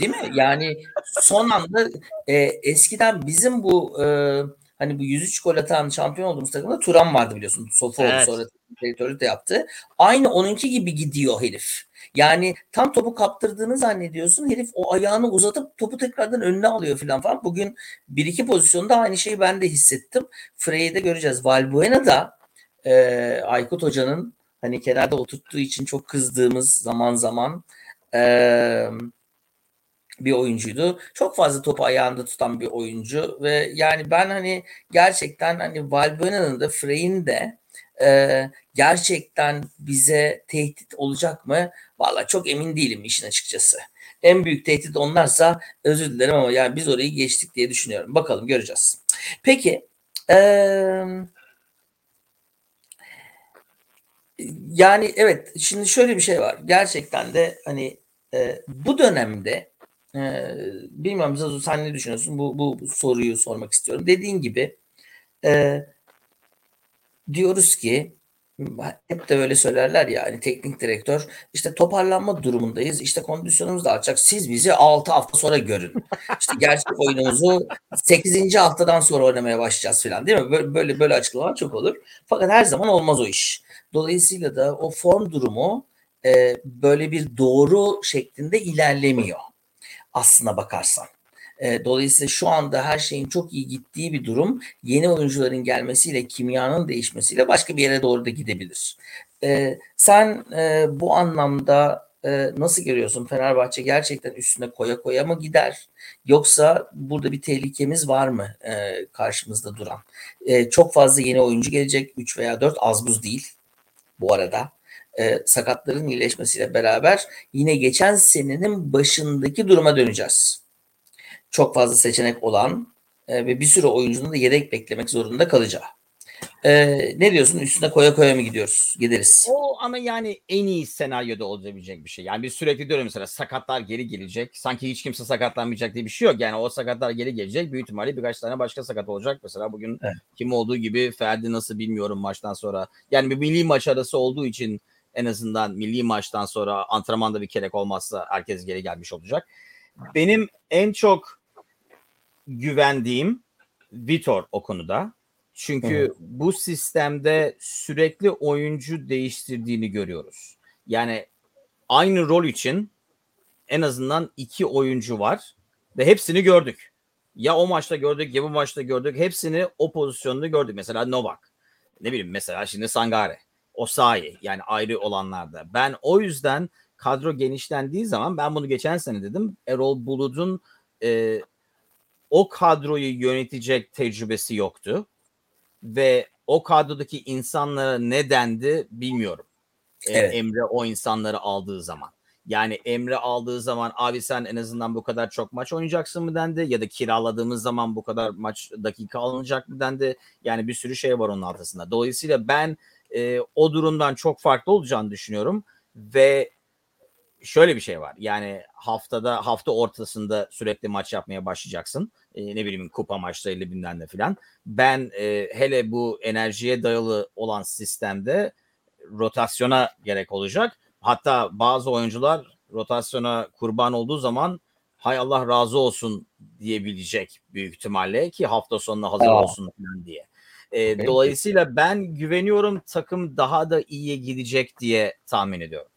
Değil mi? Yani son anda e, eskiden bizim bu e, hani bu 103 gol atan şampiyon olduğumuz takımda Turan vardı biliyorsun. Sofa evet. sonra direktörlük de yaptı. Aynı onunki gibi gidiyor herif. Yani tam topu kaptırdığını zannediyorsun. Herif o ayağını uzatıp topu tekrardan önüne alıyor falan falan. Bugün bir iki pozisyonda aynı şeyi ben de hissettim. Frey'i de göreceğiz. Valbuena da e, Aykut Hoca'nın hani kenarda oturttuğu için çok kızdığımız zaman zaman eee bir oyuncuydu. Çok fazla topu ayağında tutan bir oyuncu ve yani ben hani gerçekten hani Valbuena'nın da Frey'in de e, gerçekten bize tehdit olacak mı? Valla çok emin değilim işin açıkçası. En büyük tehdit onlarsa özür dilerim ama yani biz orayı geçtik diye düşünüyorum. Bakalım göreceğiz. Peki eee yani evet şimdi şöyle bir şey var. Gerçekten de hani e, bu dönemde ee, bilmiyorum Zazu sen ne düşünüyorsun? Bu, bu, soruyu sormak istiyorum. Dediğin gibi e, diyoruz ki hep de öyle söylerler ya hani teknik direktör işte toparlanma durumundayız işte kondisyonumuz da artacak siz bizi 6 hafta sonra görün işte gerçek oyunumuzu 8. haftadan sonra oynamaya başlayacağız falan değil mi böyle böyle, böyle açıklamalar çok olur fakat her zaman olmaz o iş dolayısıyla da o form durumu e, böyle bir doğru şeklinde ilerlemiyor aslına bakarsan. E, dolayısıyla şu anda her şeyin çok iyi gittiği bir durum yeni oyuncuların gelmesiyle kimyanın değişmesiyle başka bir yere doğru da gidebilir. E, sen e, bu anlamda nasıl görüyorsun? Fenerbahçe gerçekten üstüne koya koya mı gider? Yoksa burada bir tehlikemiz var mı karşımızda duran? Çok fazla yeni oyuncu gelecek. 3 veya 4 az buz değil bu arada e, sakatların iyileşmesiyle beraber yine geçen senenin başındaki duruma döneceğiz. Çok fazla seçenek olan e, ve bir sürü oyuncunun da yedek beklemek zorunda kalacağı. Ee, ne diyorsun? Üstüne koya koya mı gidiyoruz? Gideriz. O ama yani en iyi senaryoda olabilecek bir şey. Yani biz sürekli diyorum mesela sakatlar geri gelecek. Sanki hiç kimse sakatlanmayacak diye bir şey yok. Yani o sakatlar geri gelecek. Büyük ihtimalle birkaç tane başka sakat olacak. Mesela bugün evet. kim olduğu gibi Ferdi nasıl bilmiyorum maçtan sonra. Yani bir milli maç arası olduğu için en azından milli maçtan sonra antrenmanda bir kerek olmazsa herkes geri gelmiş olacak. Benim en çok güvendiğim Vitor o konuda. Çünkü Hı. bu sistemde sürekli oyuncu değiştirdiğini görüyoruz. Yani aynı rol için en azından iki oyuncu var ve hepsini gördük. Ya o maçta gördük ya bu maçta gördük. Hepsini o pozisyonda gördük. Mesela Novak. Ne bileyim mesela şimdi Sangare. Osayi yani ayrı olanlarda. Ben o yüzden kadro genişlendiği zaman ben bunu geçen sene dedim. Erol Bulut'un e, o kadroyu yönetecek tecrübesi yoktu. Ve o kadrodaki insanlara ne dendi bilmiyorum. E, evet. Emre o insanları aldığı zaman. Yani Emre aldığı zaman abi sen en azından bu kadar çok maç oynayacaksın mı dendi ya da kiraladığımız zaman bu kadar maç dakika alınacak mı dendi. Yani bir sürü şey var onun altında. Dolayısıyla ben e, o durumdan çok farklı olacağını düşünüyorum ve şöyle bir şey var. Yani haftada hafta ortasında sürekli maç yapmaya başlayacaksın. E, ne bileyim kupa maçlarıyla bilmem ne filan. Ben e, hele bu enerjiye dayalı olan sistemde rotasyona gerek olacak. Hatta bazı oyuncular rotasyona kurban olduğu zaman hay Allah razı olsun diyebilecek büyük ihtimalle ki hafta sonuna hazır Aa. olsun falan diye. E, dolayısıyla ben güveniyorum takım daha da iyiye gidecek diye tahmin ediyorum.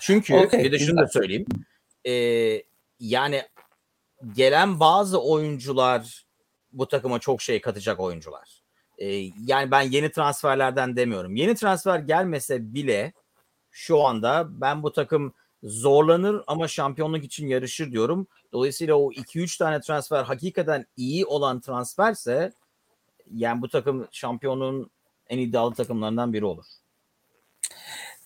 Çünkü okay. bir de şunu da söyleyeyim. E, yani gelen bazı oyuncular bu takıma çok şey katacak oyuncular. E, yani ben yeni transferlerden demiyorum. Yeni transfer gelmese bile şu anda ben bu takım zorlanır ama şampiyonluk için yarışır diyorum. Dolayısıyla o 2-3 tane transfer hakikaten iyi olan transferse yani bu takım şampiyonluğun en iddialı takımlarından biri olur.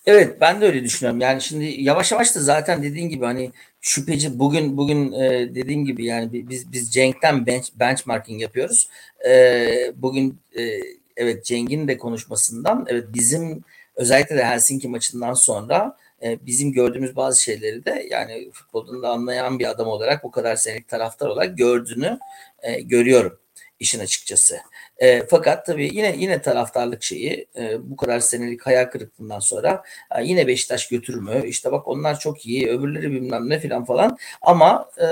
Evet ben de öyle düşünüyorum. Yani şimdi yavaş yavaş da zaten dediğin gibi hani şüpheci bugün bugün e, dediğin gibi yani biz biz Cenk'ten bench, benchmarking yapıyoruz. E, bugün e, evet Cenk'in de konuşmasından evet bizim özellikle de Helsinki maçından sonra e, bizim gördüğümüz bazı şeyleri de yani futboldan da anlayan bir adam olarak bu kadar senelik taraftar olarak gördüğünü e, görüyorum işin açıkçası. E, fakat tabii yine yine taraftarlık şeyi e, bu kadar senelik hayal kırıklığından sonra e, yine Beşiktaş götürür mü? İşte bak onlar çok iyi, öbürleri bilmem ne filan falan. Ama e,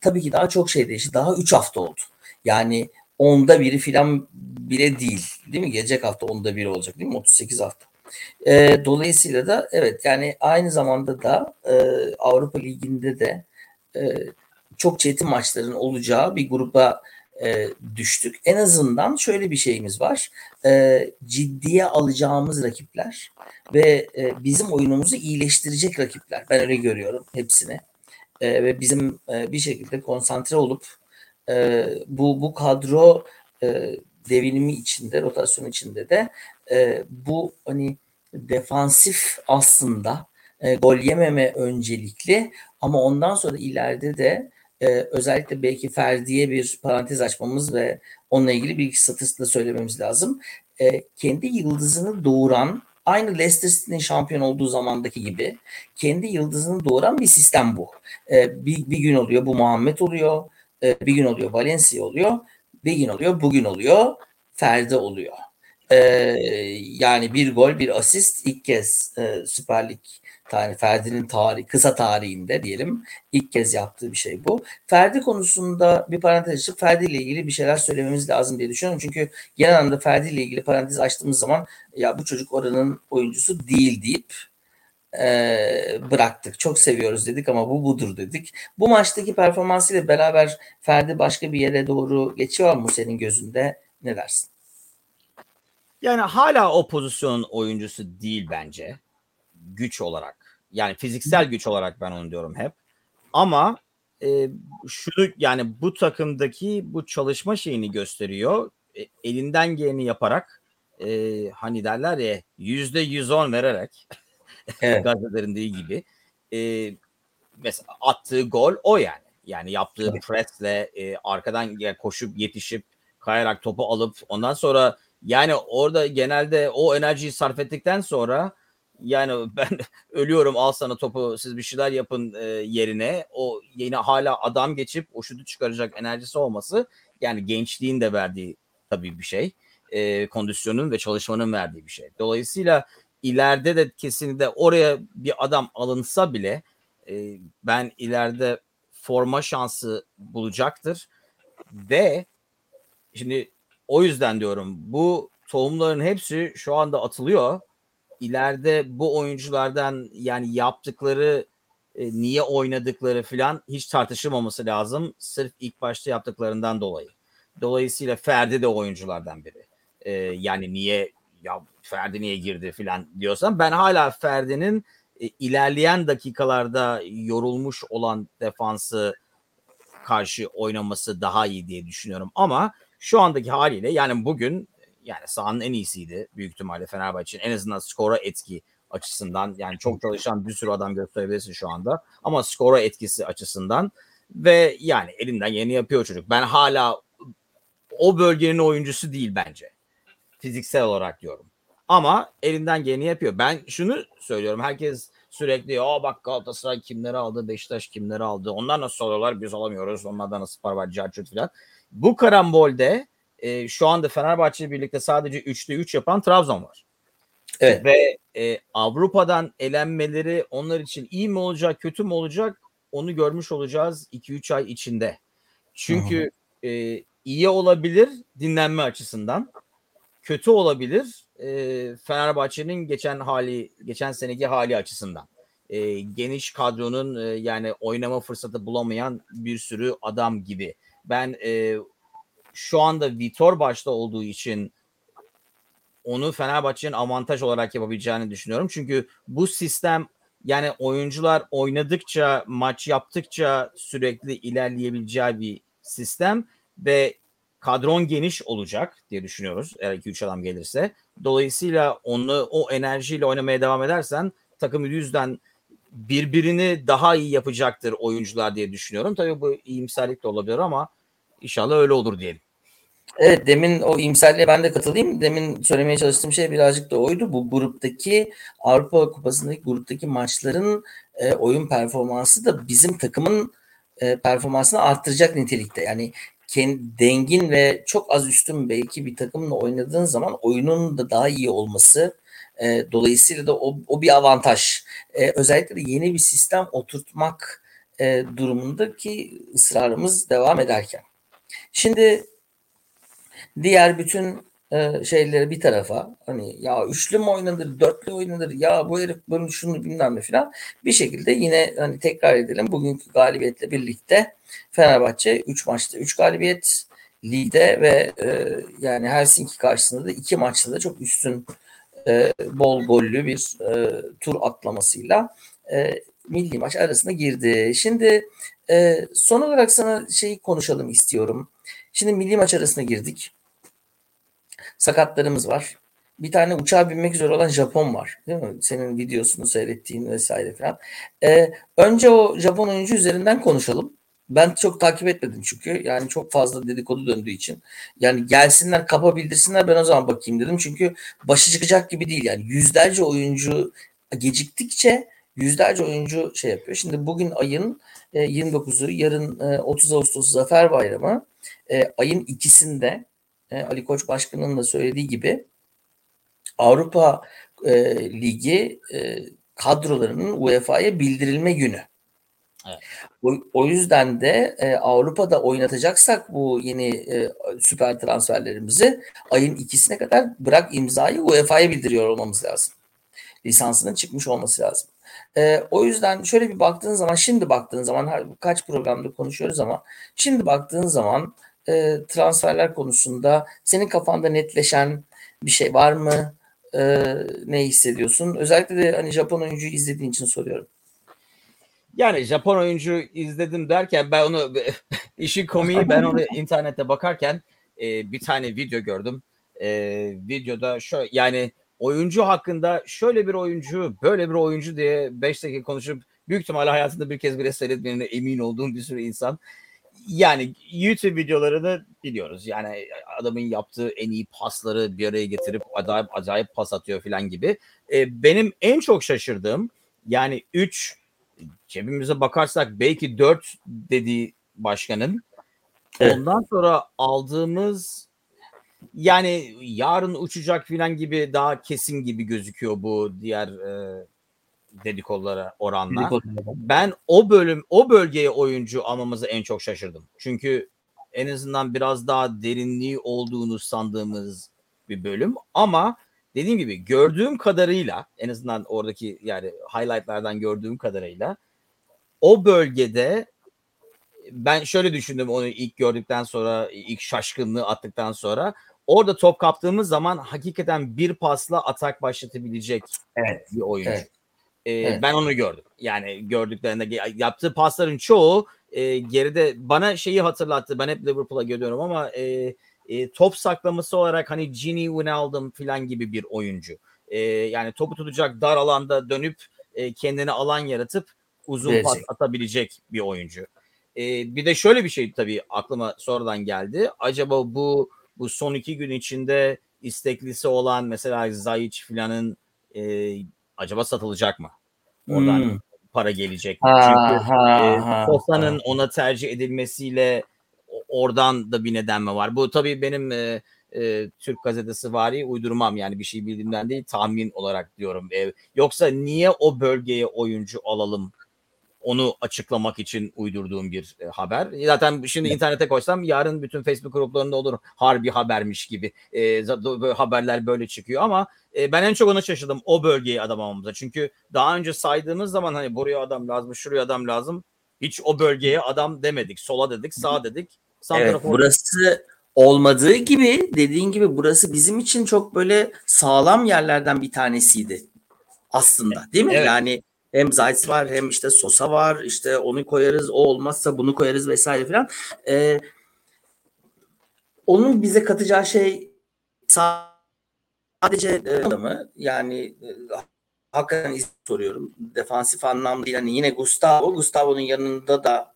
tabii ki daha çok şey değişti. Daha 3 hafta oldu. Yani onda biri filan bile değil. Değil mi? Gelecek hafta onda biri olacak değil mi? 38 hafta. E, dolayısıyla da evet yani aynı zamanda da e, Avrupa Ligi'nde de e, çok çetin maçların olacağı bir gruba e, düştük. En azından şöyle bir şeyimiz var. E, ciddiye alacağımız rakipler ve e, bizim oyunumuzu iyileştirecek rakipler. Ben öyle görüyorum hepsini. E, ve bizim e, bir şekilde konsantre olup e, bu bu kadro e, devinimi içinde, rotasyon içinde de e, bu hani defansif aslında e, gol yememe öncelikli ama ondan sonra ileride de e, özellikle belki Ferdi'ye bir parantez açmamız ve onunla ilgili bir iki satır da söylememiz lazım. E, kendi yıldızını doğuran aynı Leicester City'nin şampiyon olduğu zamandaki gibi kendi yıldızını doğuran bir sistem bu. E, bir, bir gün oluyor bu Muhammed oluyor, e, bir gün oluyor Valencia oluyor, bir gün oluyor bugün oluyor Ferdi oluyor. E, yani bir gol bir asist ilk kez e, Süper Lig yani Ferdi'nin tarih, kısa tarihinde diyelim ilk kez yaptığı bir şey bu. Ferdi konusunda bir parantez açıp Ferdi ile ilgili bir şeyler söylememiz lazım diye düşünüyorum. Çünkü genel anlamda Ferdi ile ilgili parantez açtığımız zaman ya bu çocuk oranın oyuncusu değil deyip e, bıraktık. Çok seviyoruz dedik ama bu budur dedik. Bu maçtaki performansıyla beraber Ferdi başka bir yere doğru geçiyor mu senin gözünde? Ne dersin? Yani hala o pozisyonun oyuncusu değil bence. Güç olarak. Yani fiziksel güç olarak ben onu diyorum hep. Ama e, şunu yani bu takımdaki bu çalışma şeyini gösteriyor. E, elinden geleni yaparak e, hani derler ya yüzde yüz on vererek evet. gazetelerin dediği gibi e, mesela attığı gol o yani. Yani yaptığı evet. presle e, arkadan koşup yetişip kayarak topu alıp ondan sonra yani orada genelde o enerjiyi sarf ettikten sonra yani ben ölüyorum al sana topu siz bir şeyler yapın e, yerine o yine hala adam geçip o şutu çıkaracak enerjisi olması yani gençliğin de verdiği tabii bir şey. E, kondisyonun ve çalışmanın verdiği bir şey. Dolayısıyla ileride de kesinlikle oraya bir adam alınsa bile e, ben ileride forma şansı bulacaktır ve şimdi o yüzden diyorum bu tohumların hepsi şu anda atılıyor ileride bu oyunculardan yani yaptıkları e, niye oynadıkları falan hiç tartışılmaması lazım. Sırf ilk başta yaptıklarından dolayı. Dolayısıyla Ferdi de oyunculardan biri. E, yani niye ya Ferdi niye girdi falan diyorsan ben hala Ferdi'nin e, ilerleyen dakikalarda yorulmuş olan defansı karşı oynaması daha iyi diye düşünüyorum. Ama şu andaki haliyle yani bugün yani sahanın en iyisiydi büyük ihtimalle Fenerbahçe'nin en azından skora etki açısından yani çok çalışan bir sürü adam gösterebilirsin şu anda ama skora etkisi açısından ve yani elinden yeni yapıyor çocuk. Ben hala o bölgenin oyuncusu değil bence. Fiziksel olarak diyorum. Ama elinden geleni yapıyor. Ben şunu söylüyorum. Herkes sürekli o bak Galatasaray kimleri aldı, Beşiktaş kimleri aldı. Onlar nasıl alıyorlar biz alamıyoruz. Onlardan nasıl para var, carçut falan. Bu karambolde e, şu anda Fenerbahçe ile birlikte sadece 3'te 3 yapan Trabzon var. Evet. Ve e, Avrupa'dan elenmeleri onlar için iyi mi olacak, kötü mü olacak onu görmüş olacağız 2-3 ay içinde. Çünkü e, iyi olabilir dinlenme açısından. Kötü olabilir e, Fenerbahçe'nin geçen hali, geçen seneki hali açısından. E, geniş kadronun e, yani oynama fırsatı bulamayan bir sürü adam gibi. Ben e, şu anda Vitor başta olduğu için onu Fenerbahçe'nin avantaj olarak yapabileceğini düşünüyorum. Çünkü bu sistem yani oyuncular oynadıkça, maç yaptıkça sürekli ilerleyebileceği bir sistem ve kadron geniş olacak diye düşünüyoruz eğer 2-3 adam gelirse. Dolayısıyla onu o enerjiyle oynamaya devam edersen takım yüzden birbirini daha iyi yapacaktır oyuncular diye düşünüyorum. Tabii bu iyimserlik de olabilir ama inşallah öyle olur diyelim. Evet demin o iyimserliğe ben de katılayım. Demin söylemeye çalıştığım şey birazcık da oydu. Bu gruptaki Avrupa Kupası'ndaki gruptaki maçların e, oyun performansı da bizim takımın e, performansını arttıracak nitelikte. Yani kendi dengin ve çok az üstün belki bir takımla oynadığın zaman oyunun da daha iyi olması e, dolayısıyla da o, o bir avantaj. E, özellikle de yeni bir sistem oturtmak e, durumundaki ısrarımız devam ederken. Şimdi diğer bütün e, şeyleri bir tarafa hani ya üçlü mü oynanır, dörtlü oynanır, ya bu herif böyle şunu bilmem ne filan bir şekilde yine hani tekrar edelim bugünkü galibiyetle birlikte Fenerbahçe 3 maçta 3 galibiyet ligde ve e, yani Helsinki karşısında da 2 maçta da çok üstün e, bol gollü bir e, tur atlamasıyla e, milli maç arasına girdi. Şimdi e, son olarak sana şeyi konuşalım istiyorum. Şimdi milli maç arasına girdik. Sakatlarımız var. Bir tane uçağa binmek üzere olan Japon var. Değil mi? Senin videosunu seyrettiğin vesaire falan. E, önce o Japon oyuncu üzerinden konuşalım. Ben çok takip etmedim çünkü. Yani çok fazla dedikodu döndüğü için. Yani gelsinler kapa bildirsinler ben o zaman bakayım dedim. Çünkü başı çıkacak gibi değil. Yani yüzlerce oyuncu geciktikçe yüzlerce oyuncu şey yapıyor. Şimdi bugün ayın 29'u yarın 30 Ağustos Zafer Bayramı. E, ayın ikisinde e, Ali Koç Başkanı'nın da söylediği gibi Avrupa e, Ligi kadrolarının UEFA'ya bildirilme günü. Evet. O, o yüzden de e, Avrupa'da oynatacaksak bu yeni e, süper transferlerimizi ayın ikisine kadar bırak imzayı UEFA'ya bildiriyor olmamız lazım. Lisansının çıkmış olması lazım. E, o yüzden şöyle bir baktığın zaman şimdi baktığın zaman kaç programda konuşuyoruz ama şimdi baktığın zaman e, transferler konusunda senin kafanda netleşen bir şey var mı? E, ne hissediyorsun? Özellikle de hani Japon oyuncuyu izlediğin için soruyorum. Yani Japon oyuncu izledim derken ben onu işin komiği ben onu internette bakarken e, bir tane video gördüm. E, videoda şöyle yani oyuncu hakkında şöyle bir oyuncu böyle bir oyuncu diye 5 dakika konuşup büyük ihtimalle hayatında bir kez bile seyretmeyene emin olduğum bir sürü insan. Yani YouTube videolarını biliyoruz. Yani adamın yaptığı en iyi pasları bir araya getirip acayip acayip pas atıyor falan gibi. E, benim en çok şaşırdığım yani 3 cebimize bakarsak belki 4 dediği başkanın evet. ondan sonra aldığımız yani yarın uçacak filan gibi daha kesin gibi gözüküyor bu diğer e, dedikolara oranla. Dedikodulara. Ben o bölüm o bölgeye oyuncu almamızı en çok şaşırdım. Çünkü en azından biraz daha derinliği olduğunu sandığımız bir bölüm ama dediğim gibi gördüğüm kadarıyla en azından oradaki yani highlightlardan gördüğüm kadarıyla o bölgede ben şöyle düşündüm onu ilk gördükten sonra ilk şaşkınlığı attıktan sonra orada top kaptığımız zaman hakikaten bir pasla atak başlatabilecek evet. bir oyuncu. Evet. Ee, evet. Ben onu gördüm. Yani gördüklerinde yaptığı pasların çoğu e, geride bana şeyi hatırlattı. Ben hep Liverpool'a görüyorum ama e, e, top saklaması olarak hani Gini Wijnaldum falan gibi bir oyuncu. E, yani topu tutacak dar alanda dönüp e, kendine alan yaratıp uzun Verecek. pas atabilecek bir oyuncu. E, bir de şöyle bir şey tabii aklıma sonradan geldi. Acaba bu bu son iki gün içinde isteklisi olan mesela Zayic filanın e, acaba satılacak mı? Oradan hmm. para gelecek mi? Çünkü ha, e, Sosa'nın ona tercih edilmesiyle oradan da bir neden mi var? Bu tabii benim e, e, Türk gazetesi vari uydurmam yani bir şey bildiğimden değil tahmin olarak diyorum. E, yoksa niye o bölgeye oyuncu alalım onu açıklamak için uydurduğum bir e, haber. Zaten şimdi evet. internete koysam yarın bütün Facebook gruplarında olur harbi habermiş gibi e, haberler böyle çıkıyor ama e, ben en çok ona şaşırdım o bölgeyi adam almamıza. Çünkü daha önce saydığımız zaman hani buraya adam lazım, şuraya adam lazım. Hiç o bölgeye adam demedik. Sola dedik, sağ dedik. Sağ evet, burası olmadığı gibi dediğin gibi burası bizim için çok böyle sağlam yerlerden bir tanesiydi aslında değil mi? Evet. Yani Hem Zayt var hem işte Sosa var. İşte onu koyarız. O olmazsa bunu koyarız vesaire filan. Ee, onun bize katacağı şey sadece e, mı? Yani e, hakikaten soruyorum. Defansif anlamda yani yine Gustavo. Gustavo'nun yanında da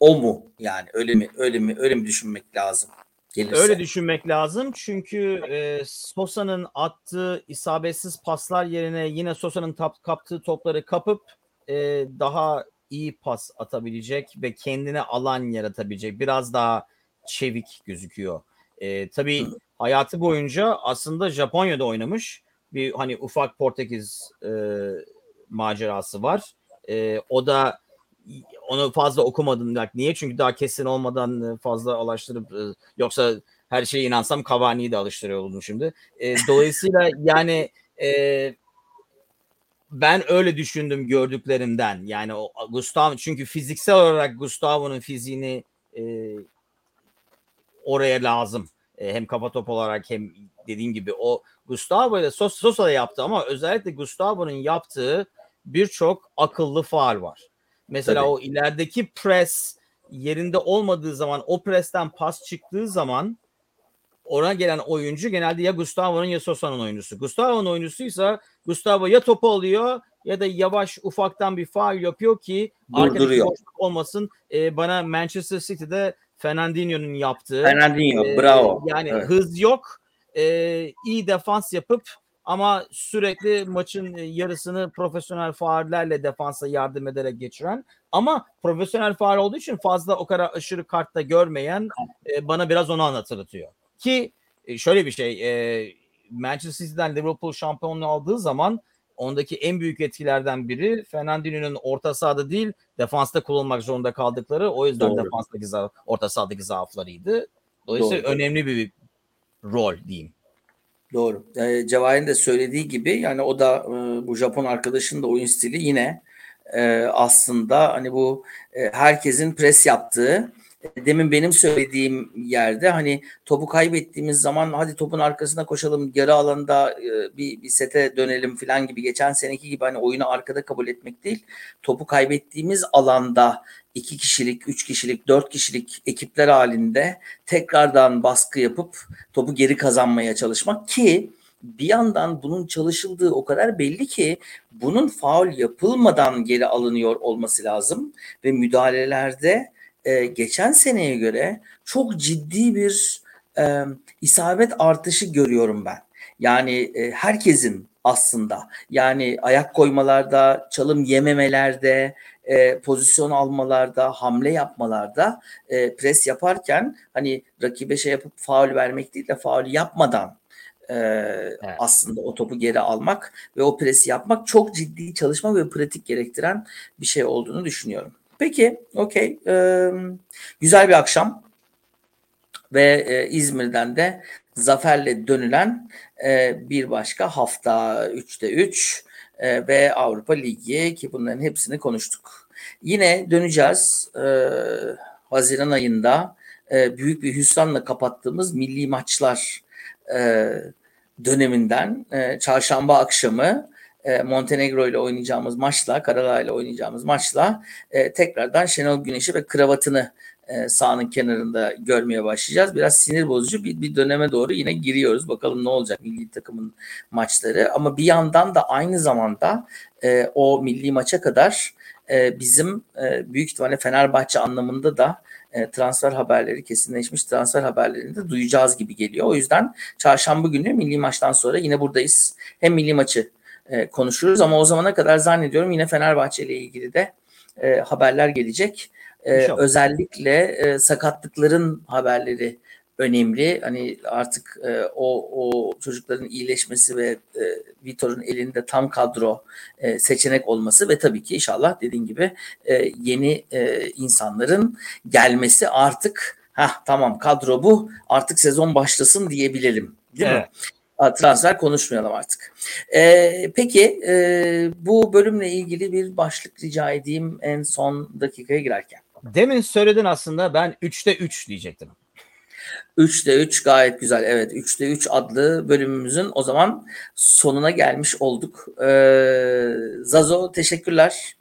o mu? Yani öyle mi? Öyle mi? Öyle mi düşünmek lazım? Gelirse. Öyle düşünmek lazım çünkü e, Sosa'nın attığı isabetsiz paslar yerine yine Sosa'nın tap, kaptığı topları kapıp e, daha iyi pas atabilecek ve kendine alan yaratabilecek biraz daha çevik gözüküyor. E, tabii hayatı boyunca aslında Japonya'da oynamış bir hani ufak Portekiz e, macerası var. E, o da onu fazla okumadım. Niye? Çünkü daha kesin olmadan fazla alıştırıp e, yoksa her şeye inansam Cavani'yi de alıştırıyor oldum şimdi. E, dolayısıyla yani e, ben öyle düşündüm gördüklerimden. Yani o Gustavo çünkü fiziksel olarak Gustavo'nun fiziğini e, oraya lazım. E, hem kafa top olarak hem dediğim gibi o Gustavo ile Sosa yaptı ama özellikle Gustavo'nun yaptığı birçok akıllı faal var. Mesela Tabii. o ilerideki pres yerinde olmadığı zaman o presten pas çıktığı zaman ona gelen oyuncu genelde ya Gustavo'nun ya Sosa'nın oyuncusu. Gustavo'nun oyuncusuysa Gustavo ya topu alıyor ya da yavaş ufaktan bir faal yapıyor ki arkadaki boşluk olmasın. Ee, bana Manchester City'de Fernandinho'nun yaptığı. Fernandinho e, bravo. Yani evet. hız yok. E, iyi defans yapıp ama sürekli maçın yarısını profesyonel faullerle defansa yardım ederek geçiren ama profesyonel faul olduğu için fazla o kadar aşırı kartta görmeyen e, bana biraz onu anlatırıyor. Ki e, şöyle bir şey e, Manchester City'den Liverpool şampiyonluğu aldığı zaman ondaki en büyük etkilerden biri Fernandinho'nun orta sahada değil defansta kullanmak zorunda kaldıkları o yüzden Doğru. defanstaki orta sahadaki zaaflarıydı. Dolayısıyla Doğru. önemli bir rol diyeyim. Doğru. E, Cevahir'in de söylediği gibi yani o da e, bu Japon arkadaşın da oyun stili yine e, aslında hani bu e, herkesin pres yaptığı demin benim söylediğim yerde hani topu kaybettiğimiz zaman hadi topun arkasına koşalım yarı alanda e, bir, bir sete dönelim falan gibi geçen seneki gibi hani oyunu arkada kabul etmek değil. Topu kaybettiğimiz alanda iki kişilik, üç kişilik, dört kişilik ekipler halinde tekrardan baskı yapıp topu geri kazanmaya çalışmak ki bir yandan bunun çalışıldığı o kadar belli ki bunun faul yapılmadan geri alınıyor olması lazım ve müdahalelerde e, geçen seneye göre çok ciddi bir e, isabet artışı görüyorum ben. Yani e, herkesin aslında yani ayak koymalarda, çalım yememelerde, e, pozisyon almalarda, hamle yapmalarda e, pres yaparken hani rakibe şey yapıp faul vermek değil de faul yapmadan e, evet. aslında o topu geri almak ve o presi yapmak çok ciddi çalışma ve pratik gerektiren bir şey olduğunu düşünüyorum. Peki, okey. Ee, güzel bir akşam ve e, İzmir'den de zaferle dönülen e, bir başka hafta 3'te 3 e, ve Avrupa Ligi ki bunların hepsini konuştuk. Yine döneceğiz e, Haziran ayında e, büyük bir hüsranla kapattığımız milli maçlar e, döneminden e, çarşamba akşamı e, Montenegro ile oynayacağımız maçla, Karadağ ile oynayacağımız maçla e, tekrardan Şenol Güneş'i ve kravatını e, sahanın kenarında görmeye başlayacağız. Biraz sinir bozucu bir, bir döneme doğru yine giriyoruz. Bakalım ne olacak milli takımın maçları. Ama bir yandan da aynı zamanda e, o milli maça kadar e, bizim e, büyük ihtimalle Fenerbahçe anlamında da e, transfer haberleri kesinleşmiş transfer haberlerini de duyacağız gibi geliyor. O yüzden çarşamba günü milli maçtan sonra yine buradayız. Hem milli maçı e, konuşuruz ama o zamana kadar zannediyorum yine Fenerbahçe ile ilgili de e, haberler gelecek. E, özellikle e, sakatlıkların haberleri önemli. Hani artık e, o o çocukların iyileşmesi ve e, Vitor'un elinde tam kadro e, seçenek olması ve tabii ki inşallah dediğin gibi e, yeni e, insanların gelmesi artık ha tamam kadro bu artık sezon başlasın diyebilelim. Değil evet. mi? transfer konuşmayalım artık. Ee, peki e, bu bölümle ilgili bir başlık rica edeyim en son dakikaya girerken. Demin söyledin aslında ben 3'te 3 diyecektim. 3'te 3 gayet güzel. Evet 3'te 3 adlı bölümümüzün o zaman sonuna gelmiş olduk. Ee, Zazo teşekkürler.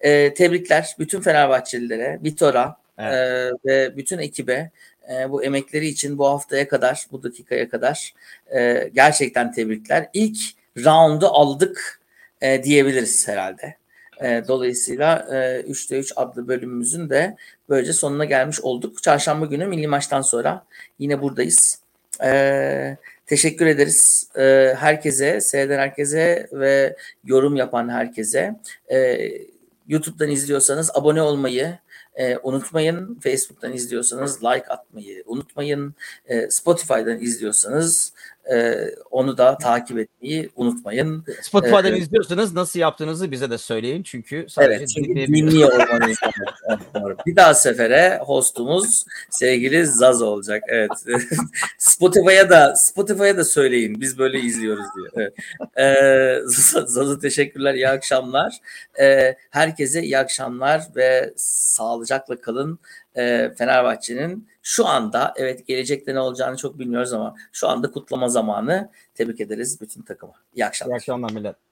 Ee, tebrikler bütün Fenerbahçelilere, Vitor'a Evet. e, ve bütün ekibe e, bu emekleri için bu haftaya kadar, bu dakikaya kadar e, gerçekten tebrikler. İlk roundu aldık e, diyebiliriz herhalde. E, dolayısıyla e, 3'te 3 adlı bölümümüzün de böylece sonuna gelmiş olduk. Çarşamba günü milli maçtan sonra yine buradayız. E, teşekkür ederiz e, herkese, seyreden herkese ve yorum yapan herkese. E, YouTube'dan izliyorsanız abone olmayı e, unutmayın. Facebook'tan izliyorsanız like atmayı unutmayın. E, Spotify'dan izliyorsanız e, onu da takip etmeyi unutmayın. Spotify'dan Evet. izliyorsanız nasıl yaptığınızı bize de söyleyin. Çünkü sadece Evet, çünkü dinliyor olmanız. Bir daha sefere hostumuz sevgili Zaz olacak. Evet. Spotify'a da Spotify'a da söyleyin. Biz böyle izliyoruz diye. Evet. Ee, Zaz'a teşekkürler. iyi akşamlar. Ee, herkese iyi akşamlar ve sağlıcakla kalın. Ee, Fenerbahçe'nin şu anda evet gelecekte ne olacağını çok bilmiyoruz ama şu anda kutlama zamanı. Tebrik ederiz bütün takımı. İyi akşamlar. İyi akşamlar millet.